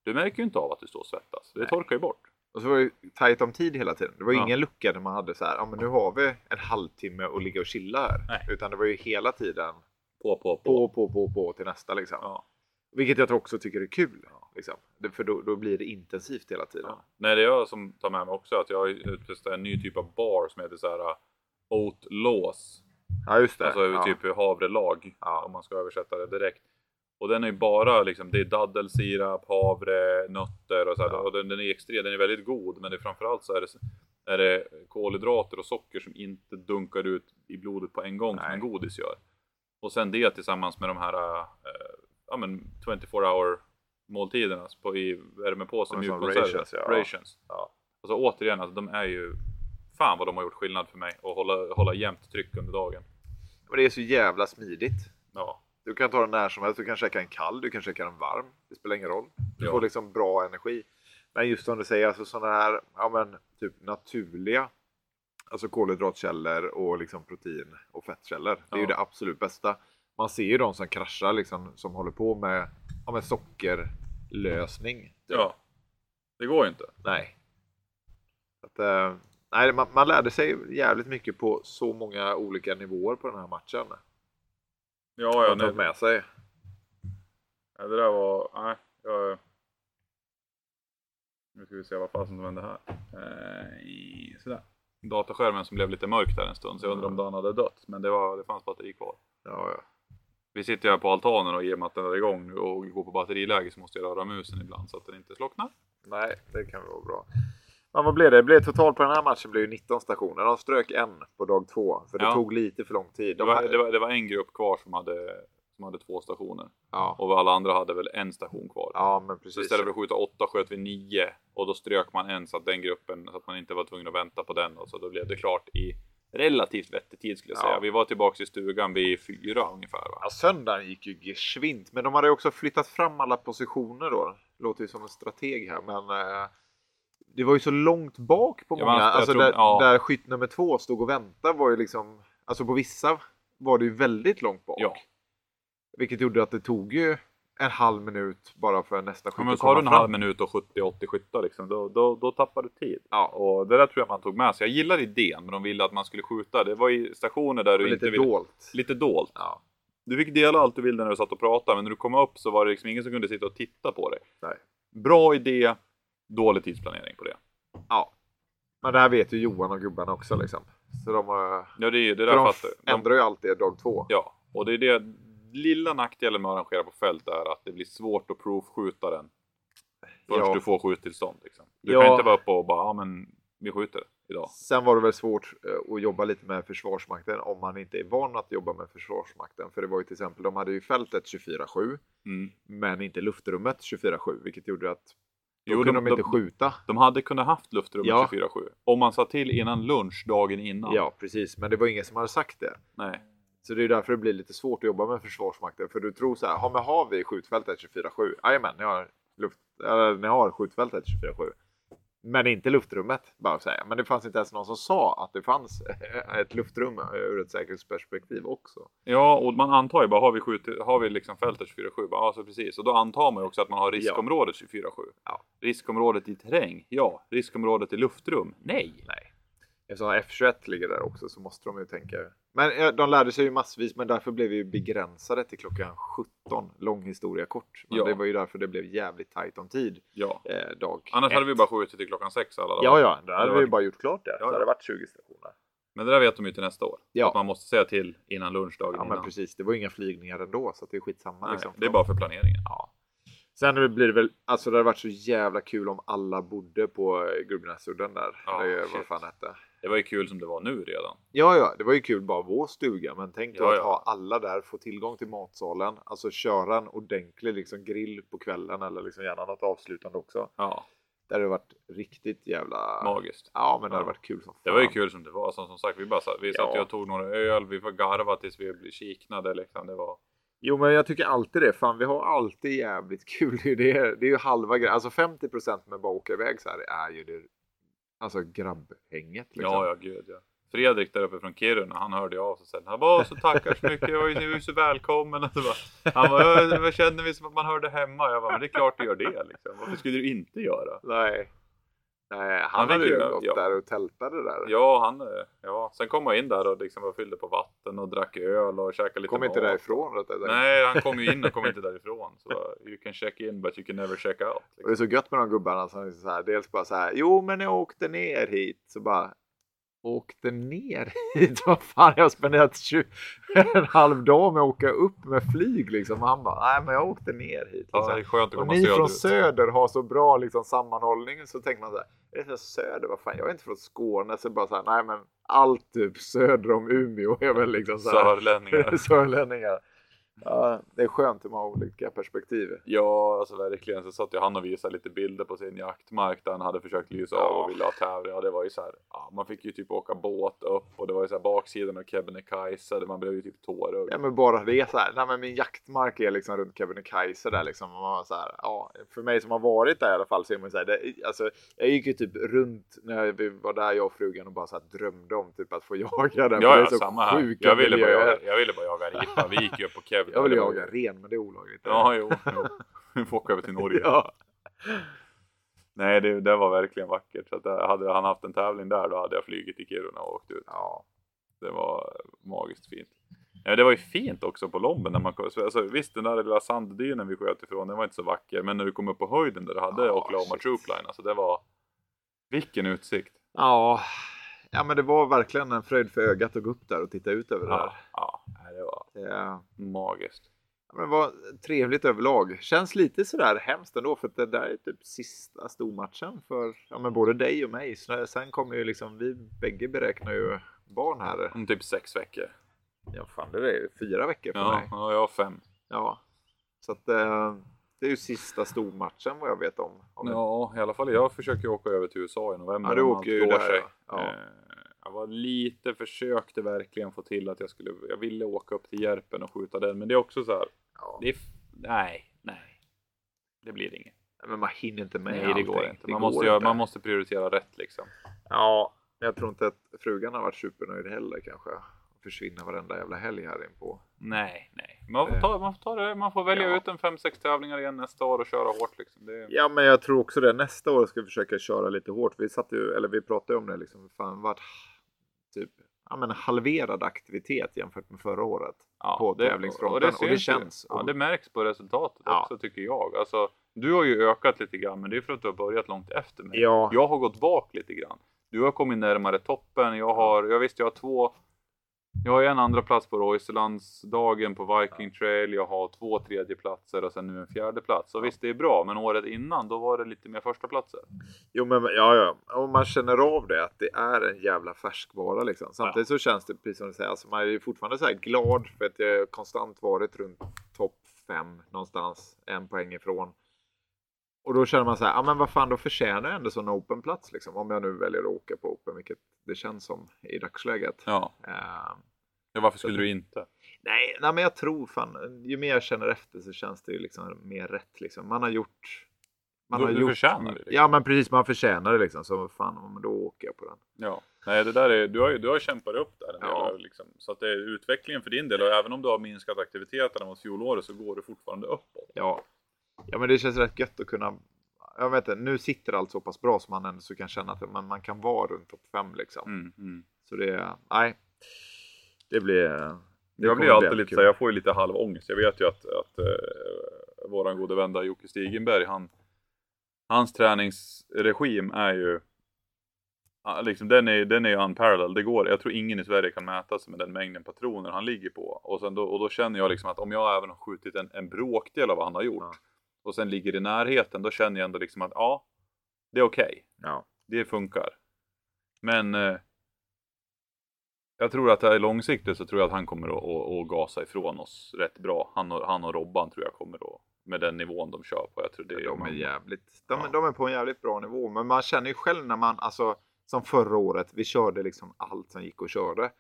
Du märker ju inte av att du står och svettas. Det Nej. torkar ju bort. Och så var det ju tajt om tid hela tiden. Det var ju Ja. ingen lucka där man hade så här, ja men nu har vi en halvtimme att ligga och chilla här. Nej. Utan det var ju hela tiden På, på, på. på, på, på, på till nästa liksom. Ja. Vilket jag också tycker är kul. Liksom. Det, för då, då blir det intensivt hela tiden. Ja. Nej, det är jag som tar med mig också. Att jag har testat en ny typ av bar som heter så här uh, Oat Laws. Ja, just det. Alltså ja. typ havrelag. Ja. Om man ska översätta det direkt. Och den är ju bara liksom, det är daddelsirap, havre, nötter och så här. Ja. Och den, den är extrem, den är väldigt god. Men det är framförallt så är det, är det kolhydrater och socker som inte dunkar ut i blodet på en gång som Nej. en godis gör. Och sen det tillsammans med de här äh, ja, men 24 hour måltiderna på, i värmepåse, mjukkonserver. rations, ja. rations. Ja. Alltså återigen, alltså, de är ju Fan vad de har gjort skillnad för mig att hålla, hålla jämnt tryck under dagen. Men det är så jävla smidigt. Ja, Du kan ta den när som helst. Du kan käka en kall, du kan käka en varm. Det spelar ingen roll. Du Ja. får liksom bra energi. Men just som du säger, alltså sådana här ja, men, typ naturliga alltså kolhydratkällor och liksom protein och fettkällor. Det är ju Ja. det absolut bästa. Man ser ju de som kraschar liksom, som håller på med, ja, med sockerlösning. ja. Det går ju inte. Nej. Att, eh, nej man, man lärde sig jävligt mycket på så många olika nivåer på den här matchen. Ja, Ja, nej, med sig. Ja, det där var... Nej, jag... Nu ska vi se vad fasen som hände här. Eh, sådär. Dataskärmen som blev lite mörk där en stund så jag undrar om Dan hade dött. Men det, var, det fanns batteri kvar. Ja, ja. Vi sitter ju här på altanen och i och med att den är igång nu och går på batteriläge så måste jag röra musen ibland så att den inte slocknar. Nej, det kan vara bra. Men vad blev det? Det blev totalt på den här matchen blev ju 19 stationer. De strök en på dag två. För det Ja. tog lite för lång tid. Det De var, hade- det, var, det var en grupp kvar som hade, som hade två stationer. ja. Och alla andra hade väl en station kvar. ja, men Så precis. istället för att skjuta åtta sköt vi nio och då strök man en så att den gruppen så att man inte var tvungen att vänta på den och så då blev det klart i relativt vettig tid skulle jag Ja. säga. Vi var tillbaks i stugan vid fyra ungefär va? Ja, söndagen gick ju geschwint. Men de hade också flyttat fram alla positioner då. Låter ju som en strateg här, men eh, det var ju så långt bak på Ja, många. jag alltså tror- där, ja. där skytt nummer två stod och väntade var ju liksom, alltså på vissa var det ju väldigt långt bak. Ja. Vilket gjorde att det tog ju en halv minut bara för nästa skytt men har du en halv minut och 70-80 skyttar liksom, då, då, då tappar du tid. Ja. Och det där tror jag man tog med sig. Jag gillar idén, men de ville att man skulle skjuta. Det var i stationer där Det du var inte lite ville... dolt. Lite dolt. Ja. Du fick dela allt du ville när du satt och pratade, men när du kom upp så var det liksom ingen som kunde sitta och titta på dig. Nej. Bra idé, dålig tidsplanering på det. ja. Men det här vet ju Johan och gubbarna också liksom. Så de, har- Ja, det, är- det för där fattar. De- ändrar ju alltid dag två. Ja, och det är det lilla nackdelen med att arrangera på fält är att det blir svårt att provskjuta den. Först Ja. du får skjuttillstånd. Liksom. Du Ja. kan inte vara uppe och bara, ja men vi skjuter idag. Sen var det väl svårt eh, att jobba lite med Försvarsmakten om man inte är van att jobba med Försvarsmakten. För det var ju till exempel, de hade ju fältet 24-7 Mm. men inte luftrummet 24-7 vilket gjorde att då Jo, kunde de- de, inte skjuta. De hade kunnat haft luftrummet Ja. 24-7. Om man sa till innan lunch dagen innan. Ja precis, men det var ingen som hade sagt det. Nej. Så det är därför det blir lite svårt att jobba med Försvarsmakten. För du tror så här, ja men har vi skjutfältet 24-7? Jajamän, ni har, luft, eller, ni har skjutfältet 24-7. Men inte luftrummet, bara att säga. Men det fanns inte ens någon som sa att det fanns [laughs] ett luftrum ur ett säkerhetsperspektiv också. Ja, och man antar ju bara, har vi, skjutit, har vi liksom fältet 24-7? Bara, Ja, så precis. Och då antar man ju också att man har riskområdet 24-7. Ja. Riskområdet i terräng? Ja. Riskområdet i luftrum? Nej. Nej. Eftersom F21 ligger där också så måste de ju tänka. Men ja, de lärde sig ju massvis men därför blev vi ju begränsade till klockan 17. Lång historia kort. Men Ja. det var ju därför det blev jävligt tajt om tid. Ja. Eh, dag Annars ett. hade vi bara skjutit till klockan sex alla dagar. Ja, ja, då hade Det vi var- ju bara gjort klart det. Ja, så hade det varit 20 stationer. Men det där vet de ju till nästa år. Ja. Att man måste säga till innan lunchdagen Ja, men innan. precis. Det var ju inga flygningar ändå så det är skitsamma. Nej, liksom, det är bara för planeringen. Ja. Sen blir det väl, alltså det hade varit så jävla kul om alla bodde på eh, Gubbnäsudden där. Ja, eller vad fan hette. Det var ju kul som det var nu redan. Ja, ja, det var ju kul bara vår stuga, men tänk då Ja, att ja. ha alla där, få tillgång till matsalen, alltså köra en ordentlig liksom grill på kvällen eller liksom gärna något avslutande också. Ja, Det hade varit riktigt jävla... magiskt. Ja, men det hade varit kul som fan. Det var ju kul som det var. Som, som sagt, vi, bara, satt- vi satt Ja. och tog några öl, vi var garva tills vi blev kiknade liksom. Det var... Jo, men jag tycker alltid det. Fan, vi har alltid jävligt kul. Det är, det är, det är ju halva grejen. Alltså 50% med bara åka iväg så här är ju det. Alltså grabbhänget liksom. Ja, ja, gud ja. Fredrik där uppe från Kiruna, han hörde av sig sen. Han bara, "Åh, så tackar så mycket, jag var ju så välkommen. Bara, han bara, "Ja, vad känner vi som att man hörde hemma? Jag bara, men det är klart du gör det liksom. Varför skulle du inte göra? Nej. Nej, han, Han hade ju gått ja. där och tältade där. Ja, han, ja. Sen kom jag in där och liksom fyllde på vatten och drack öl och käkade lite Kom inte mat. därifrån. rättare sagt. Nej, han kom ju in och kom [laughs] inte därifrån. Så you can check in but you can never check out. Och det är Liksom. så gött med de gubbarna som liksom så här, dels bara så här, jo men jag åkte ner hit. Så bara, åkte ner [laughs] hit? Vad fan, jag har spenderat 20, [laughs] en halv dag med att åka upp med flyg liksom. Och han bara, nej men jag åkte ner hit. Ja, Liksom. är skönt att Och ni från söderut. söder har så bra liksom, sammanhållning så tänker man så här, är det så söder? Vad fan, jag är inte från Skåne. Så bara så här, nej men allt typ söder om Umeå är väl liksom så här, Sörlänningar. [laughs] sörlänningar. Ja, det är skönt att man har olika perspektiv. Ja, alltså verkligen. Så satt ju han och visade lite bilder på sin jaktmark där han hade försökt lysa av Ja. och ville ha tävling. Och det var ju så här, ja, man fick ju typ åka båt upp och det var ju så här baksidan av Kebnekaise där man blev ju typ tårögd. Ja men bara det så här, nej men min jaktmark är liksom runt Kebnekaise där liksom. Och man var så här, ja, för mig som har varit där i alla fall så är man så här, det, alltså, jag gick ju typ runt när vi var där jag och frugan och bara så här drömde om typ att få [laughs] jaga den. Ja, ja, samma här. Jag ville, bara jaga, jag ville bara jaga ripa. Vi gick ju upp på Jag vill jaga ren men det är olagligt. Ja, jo. jo. [laughs] Vi får åka över till Norge. ja. Nej, det, det var verkligen vackert. Så att det- hade han haft en tävling där, då hade jag flugit till Kiruna och åkt ut. ja. Det var magiskt fint. Ja, det var ju fint också på Lomben. När man, kom- alltså, visst, den där lilla sanddynen vi sköt ifrån, den var inte så vacker. Men när du kom upp på höjden där du hade Ja, Oklahoma shit. Troopline, alltså det var... Vilken utsikt! Ja. Ja men det var verkligen en fröjd för ögat att gå upp där och titta ut över det Ja, ja nej, det var där. Ja. magiskt. Ja, men det var trevligt överlag. Känns lite sådär hemskt ändå för att det där är typ sista stormatchen för ja, men både dig och mig. Så sen kommer ju liksom, vi bägge beräknar ju barn här. Om typ sex veckor. Ja fan det är fyra veckor för Ja, mig. ja, jag har fem. Ja. Så att eh, det är ju sista stormatchen vad jag vet om. om Ja, i alla fall jag försöker åka över till USA i november. Ja, du åker ju där, sig. ja. Eh, Jag var lite, försökte verkligen få till att jag skulle, jag ville åka upp till Järpen och skjuta den. Men det är också så här, Ja. det är, nej, nej. Det blir inget. Men man hinner inte med Nej, det allting. går inte. Det Man, går måste, göra, man måste prioritera rätt liksom. Ja, jag tror inte att frugan har varit supernöjd heller kanske. Försvinna varenda jävla helg här inpå. Nej, nej. Man får, ta, man får, ta det, man får välja Ja. ut en 5-6 tävlingar igen nästa år och köra hårt liksom. Det, Ja, men jag tror också det. Nästa år ska vi försöka köra lite hårt. Vi satt ju, eller vi pratade om det liksom. Fan, vart typ ja, men halverad aktivitet jämfört med förra året. ja, på det- tävlingsfronten. Och det, Och det känns. Ja, Och- det märks på resultatet Ja. också tycker jag. Alltså, du har ju ökat lite grann, men det är för att du har börjat långt efter mig. Ja. Jag har gått bak lite grann. Du har kommit närmare toppen. Jag har, jag visst, jag har två. Jag har en andra plats på Royselandsdagen på Viking Trail. Jag har två tredjeplatser och sen nu en fjärde plats. Och visst, det är bra, men året innan då var det lite mer första platser. Jo, men ja, ja. Och man känner av det att det är en jävla färskvara liksom. Samtidigt så känns det precis som du säger. Alltså, man är ju fortfarande så här glad för att jag konstant varit runt topp fem någonstans. En poäng ifrån. Och då känner man så här, ja men vad fan då förtjänar jag ändå sån open plats liksom. Om jag nu väljer att åka på open, vilket det känns som i dagsläget. Ja. Eh, ja varför skulle du inte? nej, nej, men jag tror fan, ju mer jag känner efter så känns det ju liksom mer rätt liksom. Man har gjort... Man Du- har du gjort, förtjänar det, liksom. Ja men precis, man förtjänar det liksom. Så fan, men då åker jag på den. Ja, nej det där är, du har ju, du har kämpat upp där en del, Ja. liksom. Så att det är utvecklingen för din del och även om du har minskat aktiviteterna mot fjolåret så går du fortfarande uppåt. Ja. Ja men det känns rätt gött att kunna jag vet inte, nu sitter allt så pass bra som man ändå så kan känna att man, man kan vara runt topp 5 liksom. Mm, mm. Så det, nej. Det blir... Det Jag blir bli alltid lite så jag får ju lite halv ångest. Jag vet ju att, att uh, våran gode vän Jocke Stigenberg, han, hans träningsregim är ju liksom, den är, den är ju unparalleled. Det går, jag tror ingen i Sverige kan mäta sig med den mängden patroner han ligger på. Och, sen då, och då känner jag liksom att om jag även har skjutit en, en bråkdel av vad han har gjort. Ja. och sen ligger i närheten, då känner jag ändå liksom att ja, det är okej. Ja. Det funkar. Men eh, jag tror att det är långsiktigt så tror jag att han kommer att, att, att gasa ifrån oss rätt bra. Han och, han och Robban tror jag kommer att, med den nivån de kör på. Jag tror det De är jävligt, de, Ja. de är på en jävligt bra nivå. Men man känner ju själv när man, alltså som förra året, vi körde liksom allt som gick och körde.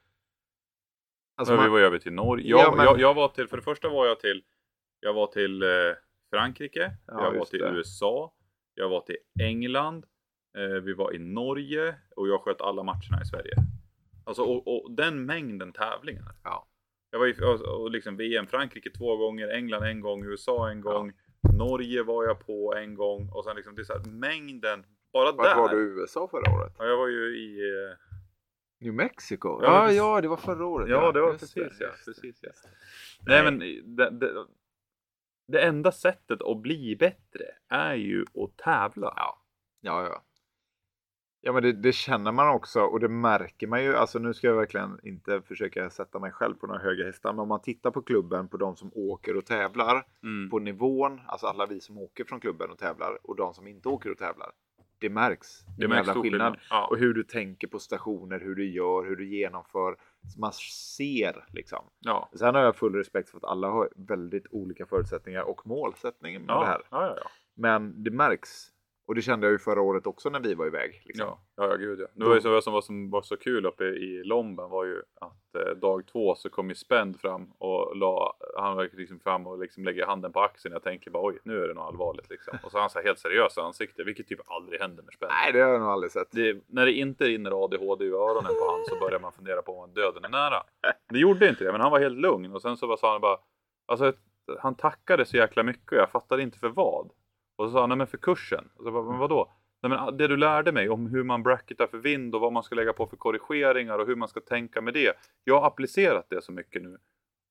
Alltså Ja, vi man, var över till Norge. Ja, Jag, men- jag, jag var till, för det första var jag till, jag var till eh, Frankrike, Ja, jag var till det. USA, jag var till England, eh, vi var i Norge och jag sköt alla matcherna i Sverige. Alltså och, och den mängden tävlingar. Ja. Jag var i och, och liksom VM Frankrike två gånger, England en gång, USA en gång, Norge var jag på en gång och sen liksom det är så här, mängden bara vart där. var du i USA förra året? Ja, jag var ju i eh, New Mexico? Ja, Ja, precis. ja, det var förra året. Ja, det var precis ja. det. Precis, ja. Nej. Nej, men det, det, det enda sättet att bli bättre är ju att tävla. Ja, ja, ja. Ja, men det, det känner man också och det märker man ju. Alltså nu ska jag verkligen inte försöka sätta mig själv på några höga hästar, men om man tittar på klubben, på de som åker och tävlar, Mm. på nivån, alltså alla vi som åker från klubben och tävlar och de som inte åker och tävlar. Det märks. Det märks skillnad. skillnad. Ja. Och hur du tänker på stationer, hur du gör, hur du genomför. Man ser liksom. Ja. Sen har jag full respekt för att alla har väldigt olika förutsättningar och målsättningar med det Ja. här. Ja, ja, ja. Men det märks. Och det kände jag ju förra året också när vi var iväg. Liksom. Ja, ja, gud ja. Det var ju så, vad som var, som var så kul uppe i Lomben var ju att eh, dag två så kom ju Spend fram och la, han var liksom fram och liksom lägger handen på axeln. Jag tänker bara oj, nu är det nog allvarligt liksom. Och så har han så här helt seriösa ansikte, vilket typ aldrig händer med Spend. Nej, det har jag nog aldrig sett. Det, när det inte rinner ADHD i öronen på han så börjar man fundera på om döden är nära. Det gjorde inte det, men han var helt lugn och sen så bara sa han bara, alltså han tackade så jäkla mycket och jag fattade inte för vad. Och så sa han, nej men för kursen. Och så bara, men vadå? Nej men det du lärde mig om hur man bracketar för vind och vad man ska lägga på för korrigeringar och hur man ska tänka med det. Jag har applicerat det så mycket nu.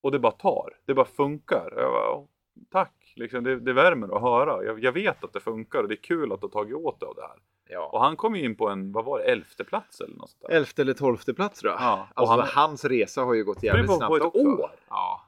Och det bara tar. Det bara funkar. Jag bara, "Åh, tack, liksom, det, det värmer att höra. Jag, jag vet att det funkar och det är kul att du har tagit åt dig av det här. Ja. Och han kom ju in på en, vad var det, elfte plats eller något sånt där. Elfte eller tolfte plats tror jag. Ja, Alltså, han- hans resa har ju gått jävligt på- snabbt på ett också. år. Ja.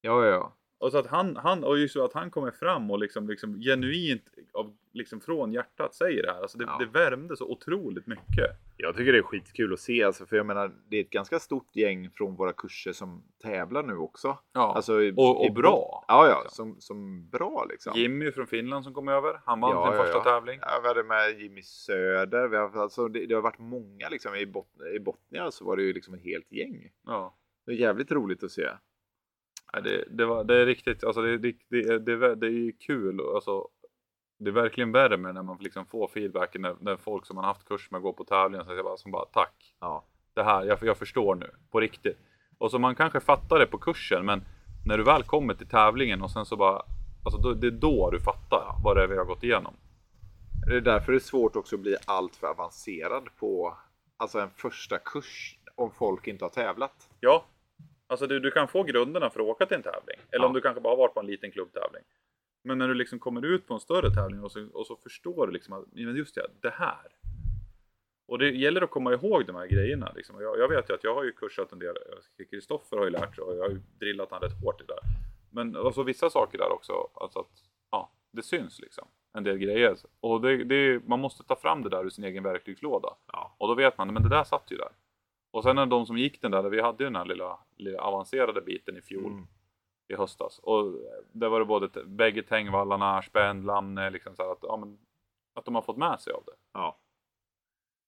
Ja, ja, ja. Och så att han, han och just så att han kommer fram och liksom, liksom genuint av, liksom från hjärtat säger det här. Alltså det, Ja. det värmde så otroligt mycket. Jag tycker det är skitkul att se, alltså, för jag menar, det är ett ganska stort gäng från våra kurser som tävlar nu också. Ja. Alltså, i- och, i- och bra. Ja, ja, liksom. som, som bra liksom. Jimmy från Finland som kom över. Han vann Ja, sin första tävling. Ja, vi hade med Jimmy Söder. Vi har, alltså, det, det har varit många liksom. I, bot, I Botnia så var det ju liksom ett helt gäng. Ja. Det är jävligt roligt att se. Nej, det, det, var, det är riktigt, alltså det, det, det, det, det är kul. Alltså, det är verkligen värmer när man liksom får feedbacken när, när folk som man haft kurs med går på tävlingen så jag bara, som bara tack. Ja. det här, jag, jag förstår nu, på riktigt. Och så man kanske fattar det på kursen, men när du väl kommer till tävlingen och sen så bara, alltså då, det är då du fattar vad det är vi har gått igenom. Det är därför det är svårt också att bli allt för avancerad på alltså en första kurs om folk inte har tävlat. Ja, alltså du, du kan få grunderna för att åka till en tävling. Eller Ja. om du kanske bara har varit på en liten klubbtävling. Men när du liksom kommer ut på en större tävling och så, och så förstår du liksom att, men just det, det här. Och det gäller att komma ihåg de här grejerna. Liksom. Jag, jag vet ju att jag har ju kursat en del, Kristoffer har ju lärt sig och jag har ju drillat han rätt hårt i det där. Men alltså, vissa saker där också, alltså att ja, det syns liksom. En del grejer. Och det, det, man måste ta fram det där ur sin egen verktygslåda. Ja. Och då vet man, men det där satt ju där. Och sen är de som gick den där, vi hade ju den här lilla, lilla avancerade biten i fjol. Mm. I höstas. Och där var det både bägge Tängvallarna, Spend, Lamne, liksom så att, ja, men, att de har fått med sig av det. Ja.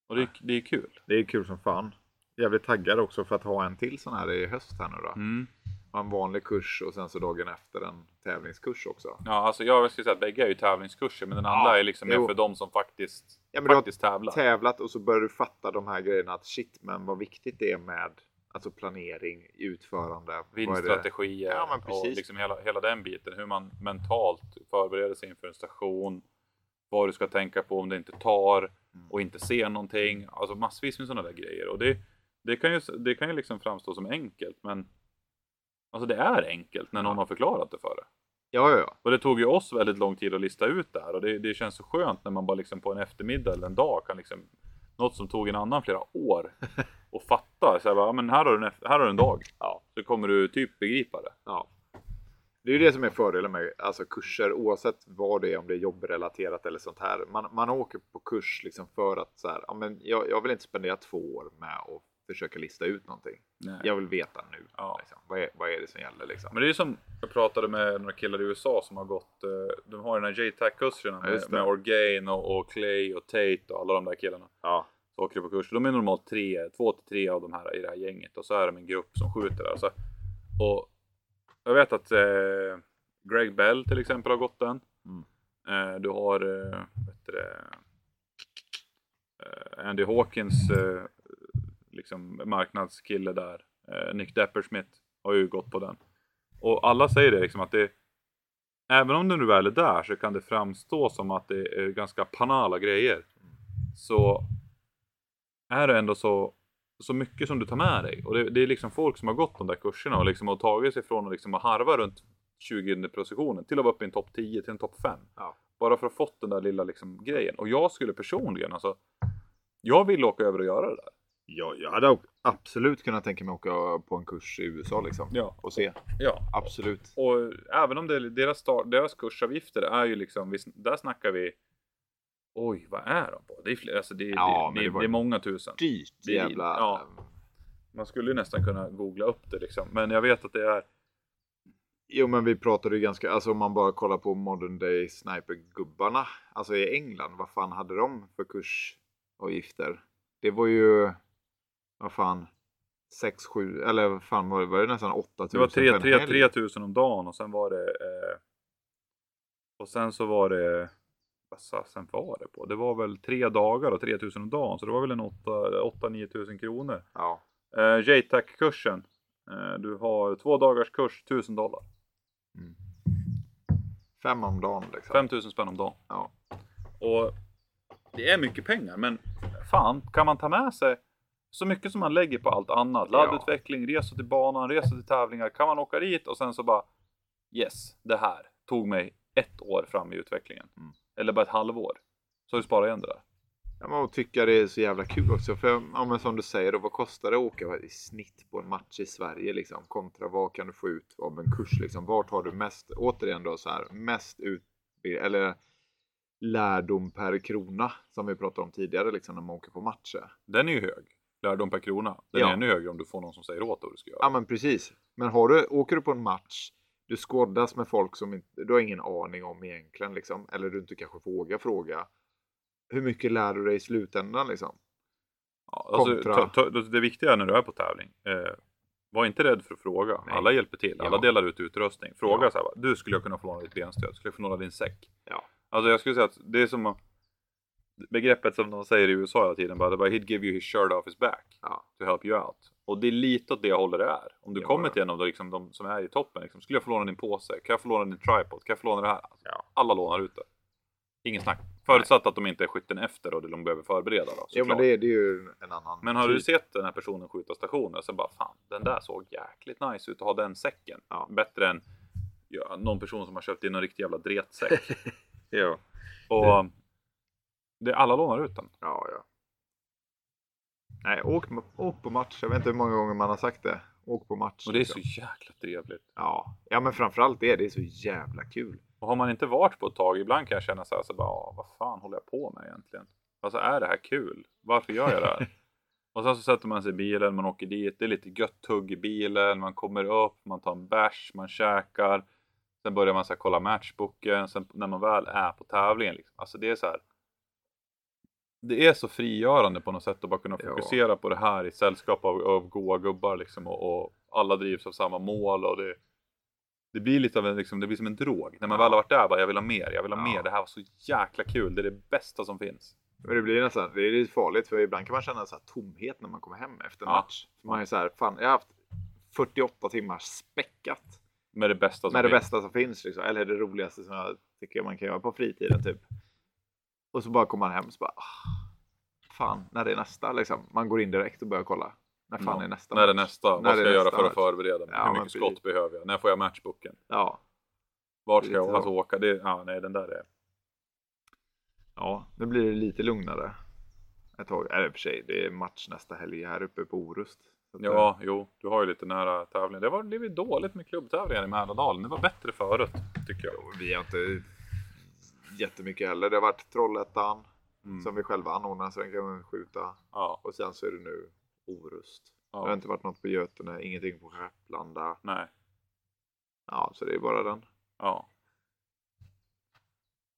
Och det, är- det är kul. Det är kul som fan. Jävligt taggad också för att ha en till sån här i höst här nu då. Mm. Ha En vanlig kurs och sen så dagen efter en tävlingskurs också. Ja, alltså jag skulle säga att bägge är ju tävlingskurser, men den andra Ja, är liksom mer för de som faktiskt, Ja, men du har faktiskt tävlar. tävlat och så börjar du fatta de här grejerna att shit men vad viktigt det är med alltså planering, utförande. Vinststrategier Ja, och liksom hela, hela den biten. Hur man mentalt förbereder sig inför en station. Vad du ska tänka på om det inte tar och inte ser någonting. Alltså massvis med sådana där grejer. Och det, det kan ju, det kan ju liksom framstå som enkelt men Alltså det är enkelt när någon har förklarat det för det. Ja, ja, ja. Och det tog ju oss väldigt lång tid att lista ut det här och det, det känns så skönt när man bara liksom på en eftermiddag eller en dag kan liksom något som tog en annan flera år [laughs] och fatta. Så här, bara, ja, men här har, du en, här har du en dag. Ja. Så kommer du typ begripa det. ja. Det är ju det som är fördelen med alltså kurser oavsett vad det är, om det är jobbrelaterat eller sånt här. Man, man åker på kurs liksom för att så här, ja, men jag, jag vill inte spendera två år med att försöka lista ut någonting. Nej. Jag vill veta nu. Ja. Liksom. Vad, är, vad är det som gäller liksom? Men det är ju som jag pratade med några killar i USA som har gått, eh, de har den här JTAC-kurserna Ja, med, det. med Orgain och, och Clay och Tate och alla de där killarna. Ja, Så åker på kurs. De är normalt tre, två till tre av de här i det här gänget och så är de en grupp som skjuter där. Så, och jag vet att eh, Greg Bell till exempel har gått den. Mm. Eh, du har eh, eh, Andy Hawkins eh, liksom marknadskille där. Eh, Nick Deppersmith har ju gått på den. Och alla säger det liksom att det Även om du nu väl är där så kan det framstå som att det är ganska panala grejer. Så är det ändå så, så mycket som du tar med dig. Och det, det är liksom folk som har gått de där kurserna och liksom har tagit sig från att liksom harva runt 20 positionen till att vara uppe i en topp 10 till en topp 5. Ja. Bara för att ha fått den där lilla liksom grejen. Och jag skulle personligen alltså. Jag vill åka över och göra det där. Ja jag hade absolut kunnat tänka mig att åka på en kurs i USA liksom. Ja. Och se. Ja. Absolut. Och även om det, deras, start, deras kursavgifter är ju liksom, vi, där snackar vi Oj, vad är de på? Det är, fler, alltså det, Ja, det, det, det det är många tusen. Dyrt Det jävla... ja. Man skulle ju nästan kunna googla upp det liksom. Men jag vet att det är Jo men vi pratade ju ganska, alltså om man bara kollar på modern day sniper-gubbarna. Alltså i England, vad fan hade de för kursavgifter? Det var ju, vad fan, 6, 7, eller vad fan var det, var det nästan 8000 Det var för en 3, 3, helg? 3000 om dagen och sen var det eh, Och sen så var det Vad fasen var det på? Det var väl tre dagar och 3000 om dagen så det var väl en 8-9 tusen kronor. Ja. Eh, JTAC-kursen. Eh, du har två dagars kurs 1000 dollar. Fem om dagen liksom. 5000 spänn om dagen. Ja. Och det är mycket pengar men fan kan man ta med sig så mycket som man lägger på allt annat. Ja. Laddutveckling, resor till banan, resor till tävlingar. Kan man åka dit och sen så bara Yes, det här tog mig ett år fram i utvecklingen. Mm. Eller bara ett halvår. Så du sparat igen det där. Ja, att tycka det är så jävla kul också. För ja, men som du säger, då, vad kostar det att åka i snitt på en match i Sverige liksom? Kontra vad kan du få ut av en kurs liksom? Vart har du mest, återigen då så här, mest ut, eller lärdom per krona som vi pratade om tidigare liksom när man åker på matcher. Den är ju hög. Lärdom per krona. Den Ja. är ännu högre om du får någon som säger åt dig vad du ska göra. Ja men precis. Men har du, åker du på en match, du skåddas med folk som inte, du har ingen aning om egentligen liksom, eller du inte kanske vågar fråga. Hur mycket lär du dig i slutändan liksom? Ja, alltså, kontra- ta, ta, det viktiga när du är på tävling. Eh, var inte rädd för att fråga. Nej. Alla hjälper till. Alla Ja. delar ut utrustning. Fråga Ja. så här, du skulle jag kunna få låna ditt benstöd? Skulle jag få låna din säck? Ja. Alltså jag skulle säga att det är som att- begreppet som de säger i USA hela tiden. Bara, det är bara, he'd give you his shirt off his back Ja. to help you out. Och det är lite åt det hållet det är. Om du Ja. kommer till en av de, liksom, de som är i toppen. Liksom, skulle jag få låna din påse? Kan jag få låna din tripod? Kan jag få låna det här? Alltså, Ja. Alla lånar ut det. Ingen snack. Förutsatt att de inte är skytten efter och de behöver förbereda. Då, Jo men det, det är ju en annan Men har du typ. sett den här personen skjuta stationer och sen bara fan, den där såg jäkligt nice ut att ha den säcken. Ja. Bättre än ja, någon person som har köpt in en riktig jävla dretsäck. [laughs] Ja. och det, alla lånar ut den. Ja, ja. Nej, åk, åk på match. Jag vet inte hur många gånger man har sagt det. Åk på match. Och det är så liksom. jäkla trevligt. Ja. ja, men framförallt det. Det är så jävla kul. Och har man inte varit på ett tag, ibland kan jag känna så här, så bara, "Ah, vad fan håller jag på med egentligen? Alltså är det här kul? Varför gör jag det här? [laughs] och sen så sätter man sig i bilen, man åker dit, det är lite gött tugg i bilen, man kommer upp, man tar en bärs, man käkar. Sen börjar man så här, kolla matchboken, sen när man väl är på tävlingen. Liksom. Alltså det är så här. Det är så frigörande på något sätt att bara kunna Ja. fokusera på det här i sällskap av, av goa gubbar liksom och, och alla drivs av samma mål och det, det blir lite av en, liksom, det blir som en drog. När man Ja. väl har varit där bara, jag vill ha mer, jag vill ha Ja. mer, det här var så jäkla kul, det är det bästa som finns. Men det blir nästan, det är lite farligt för ibland kan man känna så här tomhet när man kommer hem efter en Ja. match. För man är så här, fan jag har haft 48 timmar späckat Med det bästa som med det finns. bästa som finns. Liksom. Eller det roligaste som jag tycker man kan göra på fritiden typ. Och så bara kommer man hem och så bara, ah, fan när det är nästa liksom. Man går in direkt och börjar kolla. När fan Ja. är nästa När är det nästa? När Vad ska jag göra för att förbereda mig? Ja, Hur mycket skott behöver jag? När får jag matchboken? Ja, Vart ska jag så. alltså åka? Det, ja, nej, den där är... ja, nu blir det lite lugnare. Ett tag. Eller i och för sig, det är match nästa helg här uppe på Orust. Så att, Ja, jo, du har ju lite nära tävlingar. Det var det var dåligt med klubbtävlingar i Mälardalen. Det var bättre förut, tycker jag. eh, Vi har inte jättemycket heller. Det har varit Trollhättan Mm. som vi själva anordnar så den kan skjuta. Ja, Och sen så är det nu Orust. Det har ja, inte varit något på Götene, ingenting på Skepplanda. nej, Ja, så det är bara den. ja.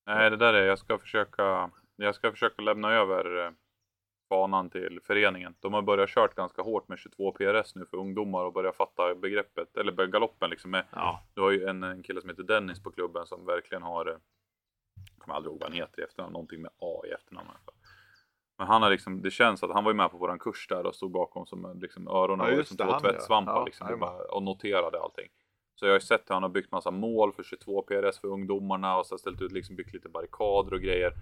Nej, det där är, jag ska försöka, jag ska försöka lämna över eh, fanan till föreningen. De har börjat kört ganska hårt med 22 PRS nu för ungdomar och börjat fatta begreppet, eller galoppen liksom med Ja. Du har ju en, en kille som heter Dennis på klubben som verkligen har, eh, kommer aldrig ihåg vad han heter i efternamn, någonting med A i efternamn. Men han har liksom, det känns att han var ju med på våran kurs där och stod bakom som liksom öronen Ja, var ju just som det, två ja. tvättsvampar Ja, liksom, bara, och noterade allting. Så jag har ju sett hur han har byggt massa mål för 22 PRS för ungdomarna och så ställt ut, liksom byggt lite barrikader och grejer.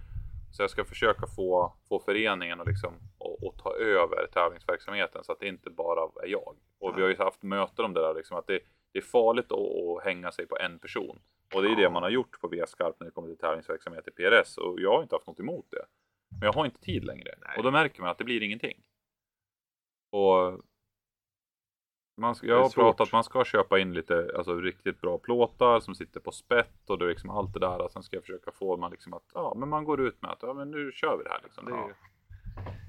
Så jag ska försöka få, få föreningen att liksom, och, och ta över tävlingsverksamheten så att det inte bara är jag. Och vi har ju haft möten om det där liksom, att det, det är farligt att, att hänga sig på en person. Och det är det man har gjort på V-skarp när det kommer till tävlingsverksamhet i PRS och jag har inte haft något emot det. Men jag har inte tid längre Nej. och då märker man att det blir ingenting. Och man ska, jag har pratat man ska köpa in lite alltså, riktigt bra plåtar som sitter på spett och det liksom allt det där. Och sen ska jag försöka få man liksom att ja, men man går ut med att ja, men nu kör vi det här liksom. Det är, Ja.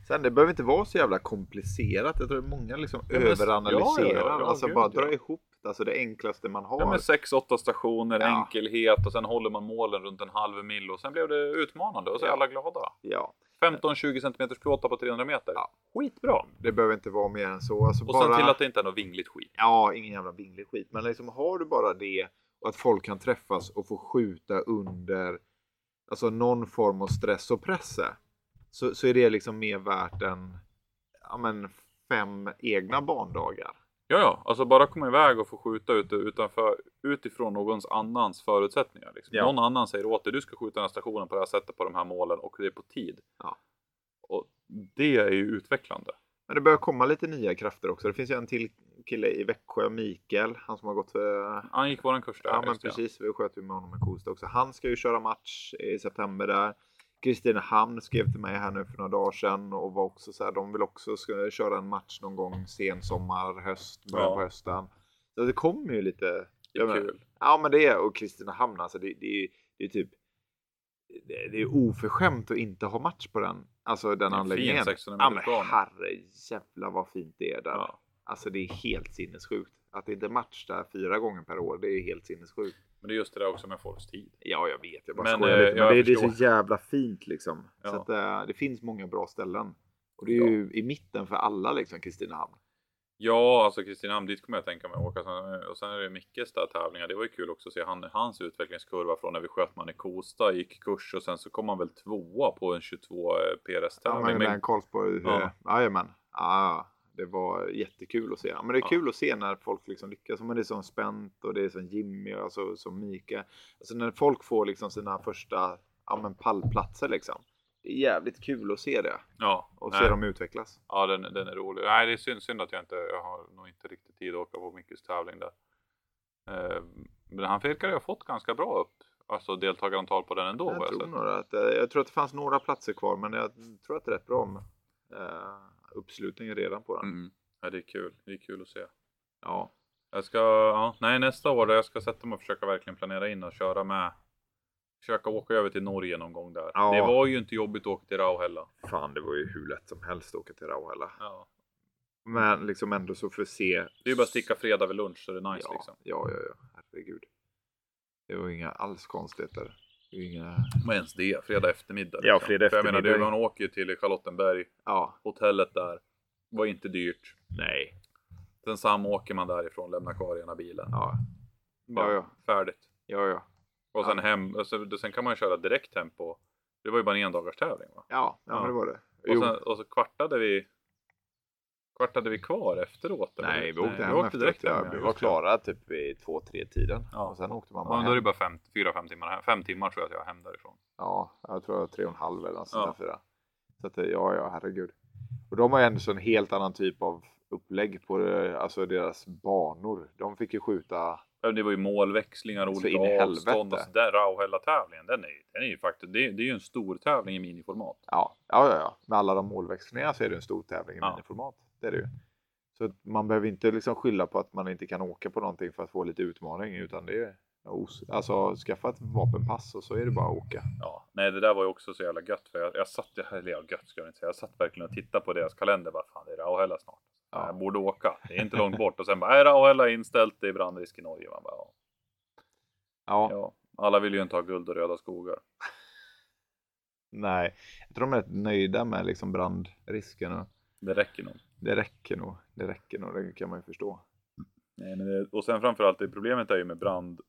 Sen det behöver inte vara så jävla komplicerat. Jag tror att många liksom Ja, men- överanalyserar. ja, ja, ja, alltså gud, bara ja. dra ihop det. Alltså det enklaste man har. Ja men 6-8 stationer, Ja. enkelhet och sen håller man målen runt en halv mil och sen blev det utmanande och så är Ja. alla glada. Ja, 15-20 cm plåtar på 300 meter. Ja. Skitbra! det behöver inte vara mer än så. Alltså Och bara... sen till att det inte är något vingligt skit. Ja, ingen jävla vinglig skit. Men liksom har du bara det och att folk kan träffas och få skjuta under alltså någon form av stress och press så, så är det liksom mer värt än ja, men fem egna barndagar. Ja, ja, alltså bara komma iväg och få skjuta ut, utanför, utifrån någons annans förutsättningar. Liksom. Ja. Någon annan säger åt dig, du ska skjuta den här stationen på det här sättet på de här målen och det är på tid. Ja. Och det är ju utvecklande. Men det börjar komma lite nya krafter också. Det finns ju en till kille i Växjö, Mikael, han som har gått för Han gick våran kurs där. Ja men precis, vi sköt ju med honom i Kosta också. Han ska ju köra match i september där. Kristinehamn skrev till mig här nu för några dagar sedan och var också så här, de vill också ska köra en match någon gång sen sommar, höst, början Ja. på hösten. Så det kommer ju lite. Det är kul. Ja men det är och Kristinehamn alltså det, det, är- det är typ det, det är oförskämt att inte ha match på den, alltså den anläggningen. 600 Ja men meters bana. herre jävlar vad fint det är där. Ja. Alltså det är helt sinnessjukt. Att det inte är match där fyra gånger per år, det är helt sinnessjukt. Men det är just det där också med folks tid. Ja, jag vet. Jag bara Men, skojar eh, lite. Men jag det, är så jävla fint liksom. Ja. Så att, eh, det finns många bra ställen. Och det är ju i mitten för alla liksom, Kristinehamn. Ja, alltså Kristinehamn, dit kommer jag tänka mig att åka. Sen- Och sen är det Mickes där tävlingar. Det var ju kul också att se han, hans utvecklingskurva från när vi sköt man i Kosta, gick kurs och sen så kom han väl tvåa på en 22 Ja, PRS-tävling. men Men- den Karlsborg. Ja. Ja. Jajamän. Ja, det var jättekul att se. Men det är Ja. kul att se när folk liksom lyckas. Men det är som Spänt och det är som Jimmy och alltså, som Mika. Alltså när folk får liksom sina första ja, men pallplatser liksom. Det är jävligt kul att se det ja, och nej. se dem utvecklas. Ja, den, den är rolig. Nej, det är synd, synd att jag inte, jag har nog inte riktigt tid att åka på Mickes tävling där. Eh, Men han verkar ha fått ganska bra upp, alltså deltagarantal på den ändå. Jag jag tror, nog att, eh, jag tror att det fanns några platser kvar men jag tror att det är rätt bra med eh, uppslutning redan på den. Mm. Ja, det är kul. Det är kul att se. Ja. Jag ska, ja, nej nästa år jag ska sätta mig och försöka verkligen planera in och köra med. Försöka åka över till Norge någon gång där. Ja. Det var ju inte jobbigt att åka till Rauhella. Fan det var ju hur lätt som helst att åka till Rauhalla. Ja. Men liksom ändå så för se. Det är ju bara att sticka fredag vid lunch så det är nice ja, liksom. Ja, ja, ja. Herregud. Det var inga alls konstigheter. Det är Inga... Men ens det, fredag eftermiddag. Ja, liksom. fredag För jag menar, det, eftermiddag. man åker ju till Charlottenberg, Ja. hotellet där. Var inte dyrt. Nej. Sen samåker man därifrån, lämnar kvar ena bilen. Ja. Bara Ja, Färdigt. Ja, ja. Och sen Ja. hem, och så, sen kan man köra direkt hem på, det var ju bara en endagars tävling va? Ja, ja, Ja. det var det. Och, sen, och så kvartade vi Kvartade vi kvar efteråt? eller? Nej, vi åkte hem vi åkte direkt ja, hem. Vi ja, var klara typ vid två, tre tiden. Ja. Och sen åkte man Ja, bara men då är det hem. bara fem, fyra, fem timmar hem. Fem timmar tror jag att jag hem därifrån. Ja, jag tror jag tre och en halv eller något Ja. fyra. Så att det- ja, ja, herregud. Och de har ju ändå så en helt annan typ av upplägg på det, alltså deras banor. De fick ju skjuta, Ja, Det var ju målväxlingar, Så olika i avstånd. Och så där Rauhella-tävlingen, den är, den är ju faktiskt, det, det är ju en stor tävling i miniformat. ja, ja, ja, ja. Med alla de målväxlingarna så är det en stor tävling i Ja. miniformat. Det är det ju. Så att man behöver inte liksom skylla på att man inte kan åka på någonting för att få lite utmaning utan det är alltså skaffa ett vapenpass och så är det bara att åka. Ja, nej det där var ju också så jävla gött för jag, jag satt, eller ja, gött ska jag inte säga, jag satt verkligen och tittade på deras kalender bara fan det är Rauhälla snart. Ja. Jag borde åka, det är inte långt bort och sen bara är Rauhälla inställt, det är brandrisk i Norge. Man bara, ja. Ja, ja, alla vill ju inte ha guld och röda skogar. nej. Jag tror de är rätt nöjda med liksom brandrisken och Det räcker nog. Det räcker nog. Det räcker nog, det kan man ju förstå. Nej, men det, och sen framförallt, det problemet är ju med brand.